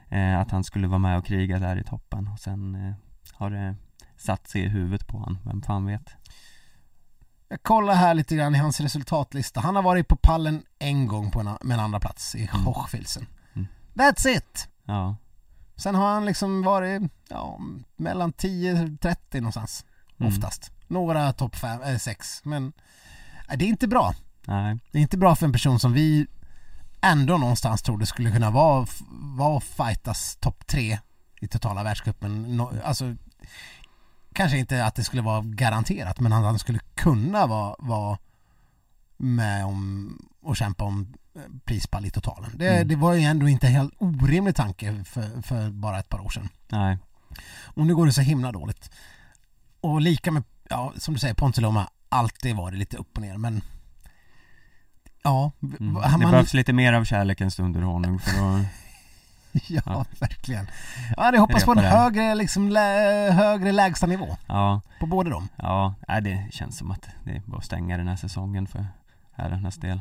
eh, Att han skulle vara med och kriga där i toppen och sen eh, har det satt sig i huvudet på han, vem fan vet jag kollar här lite grann i hans resultatlista. Han har varit på pallen en gång på en, med en andra plats i Mm. Hochfilzen. Mm. That's it! Ja, Sen har han liksom varit ja, mellan 10-30 någonstans. Mm. Oftast. Några topp 6. Men äh, det är inte bra. nej, Det är inte bra för en person som vi ändå någonstans trodde skulle kunna vara, vara och fightas topp 3 i totala världscupen. No, alltså, kanske inte att det skulle vara garanterat men att han skulle kunna vara, vara med om och kämpa om eh, prispall i totalen. Det, Mm. det var ju ändå inte en helt orimlig tanke för, för bara ett par år sedan. nej Och nu går det så himla dåligt. Och lika med, ja som du säger, Pontiloma alltid varit lite upp och ner men Ja, Mm. han- Det man- behövs lite mer av kärlekens underhållning för att, ja, Ja. verkligen. Jag hade hoppats på en högre, liksom, lä, högre lägsta nivå ja, på båda dem. ja, nej, det känns som att det är bara att stänga den här säsongen för herrarnas del.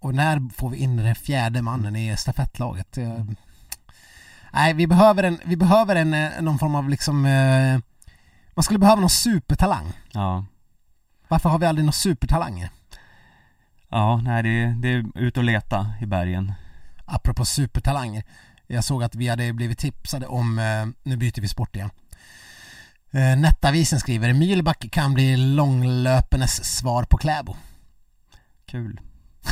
Och när får vi in den fjärde mannen i stafettlaget? Eh, Nej, vi behöver en, vi behöver en, eh, någon form av liksom eh, Man skulle behöva någon supertalang. Ja, Varför har vi aldrig några supertalanger? ja, nej det, det är ut och leta i bergen. Apropå supertalanger. Jag såg att vi hade blivit tipsade om, eh, nu byter vi sport igen. Eh, Nettavisen skriver, Mylback kan bli långlöpenes svar på Kläbo. Kul.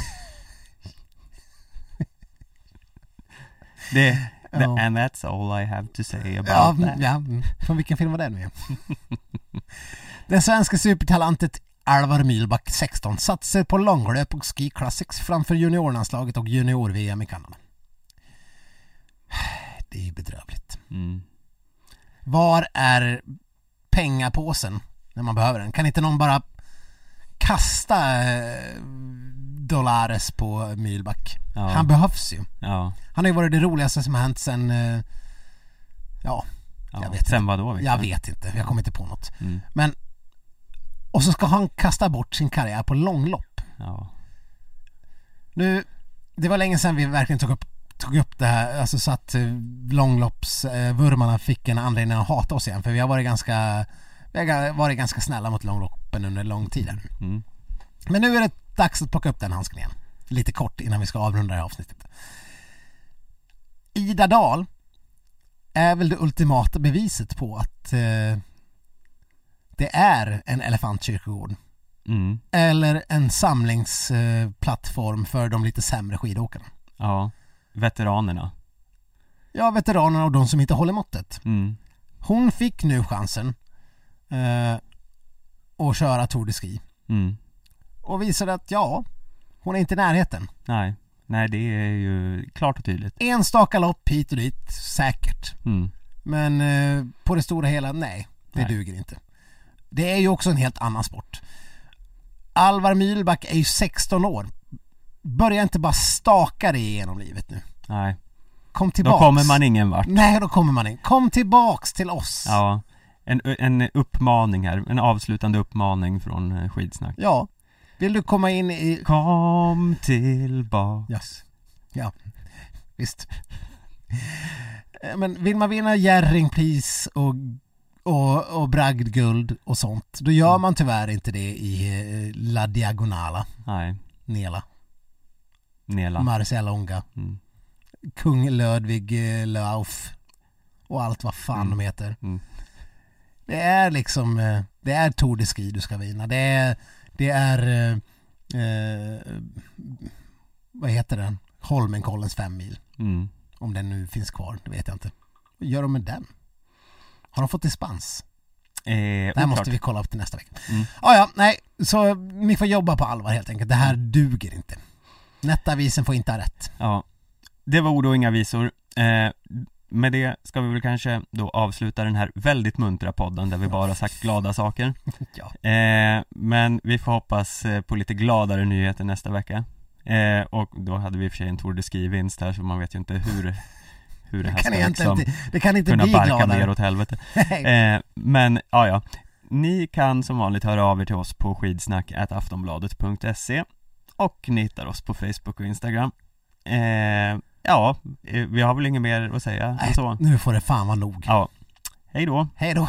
det, the, Ja. and that's all I have to say about Ja, that. ja, från vilken film var det nu igen? Den svenska supertalantet Alvar Mylback, 16, satsar på långlöp och ski classics framför juniorlandslaget och junior-VM i Kanada. Det är ju bedrövligt. Mm. Var är pengapåsen när man behöver den? Kan inte någon bara kasta eh, dollares på Mylback? Ja. Han behövs ju. Ja, Han har ju varit det roligaste som har hänt sen, eh, ja, ja. Jag vet Sen vad då? jag vet inte, jag kommer inte på något. Mm. Men, och så ska han kasta bort sin karriär på långlopp. Ja, Nu, det var länge sedan vi verkligen tog upp, tog upp det här, alltså så att eh, långloppsvurmarna fick en anledning att hata oss igen. För vi har varit ganska, vi har varit ganska snälla mot långloppen under lång tid här. mm. Men nu är det dags att plocka upp den handsken igen. Lite kort innan vi ska avrunda det här avsnittet. Ida Dahl är väl det ultimata beviset på att eh, det är en elefantkyrkogård. Mm. Eller en samlingsplattform för de lite sämre skidåkarna. ja. Veteranerna. Ja, veteranerna och de som inte håller måttet. Mm. Hon fick nu chansen eh, att köra Tour de Ski Mm. och visade att ja, hon är inte i närheten. Nej, nej det är ju klart och tydligt. Enstaka lopp hit och dit, säkert. Mm. Men eh, på det stora hela, nej, det Nej. duger inte. Det är ju också en helt annan sport. Alvar Mylback är ju 16 år. Börja inte bara staka dig igenom livet nu. Nej, Kom då tillbaks. kommer man ingen vart. Nej, då kommer man in. Kom tillbaks till oss. Ja, en, en uppmaning här, en avslutande uppmaning från eh, Skidsnack. Ja. Vill du komma in i... Kom tillbaks. Yes. Ja, visst. Eh, Men vill man vinna Jerringpris och, och, och bragdguld och sånt, då gör man tyvärr inte det i eh, La Diagonala, Nej, Nela, Nela. Marcialonga, Mm. Kung Ludvig eh, Lauf och allt vad fan Mm. de heter. Mm. Det är liksom, eh, det är Tour de Ski du ska vinna. Det är, det är, eh, vad heter den? Holmenkollens fem mil. Mm. Om den nu finns kvar, det vet jag inte. Vad gör de med den? Har de fått dispens? Eh, Det här måste vi kolla upp till nästa vecka. Mm. Ah, ja, nej, så ni får jobba på allvar helt enkelt. Det här duger inte. Nettavisen får inte ha rätt. Ja, det var ord och inga visor. Eh, med det ska vi väl kanske då avsluta den här väldigt muntra podden där vi bara sagt glada saker. Ja. Eh, men vi får hoppas eh, på lite gladare nyheter nästa vecka. Eh, och då hade vi i och för sig en Tour de Ski-vinst här så man vet ju inte hur, hur det här kan, ska liksom inte, det kan inte kunna bli barka gladare. åt helvete. Eh, men ja, ja. Ni kan som vanligt höra av er till oss på skidsnack.aftonbladet.se och ni hittar oss på Facebook och Instagram. Eh, ja, eh, vi har väl inget mer att säga Nej, så. nu får det fan vara nog. Ja. Hej då! Hej då.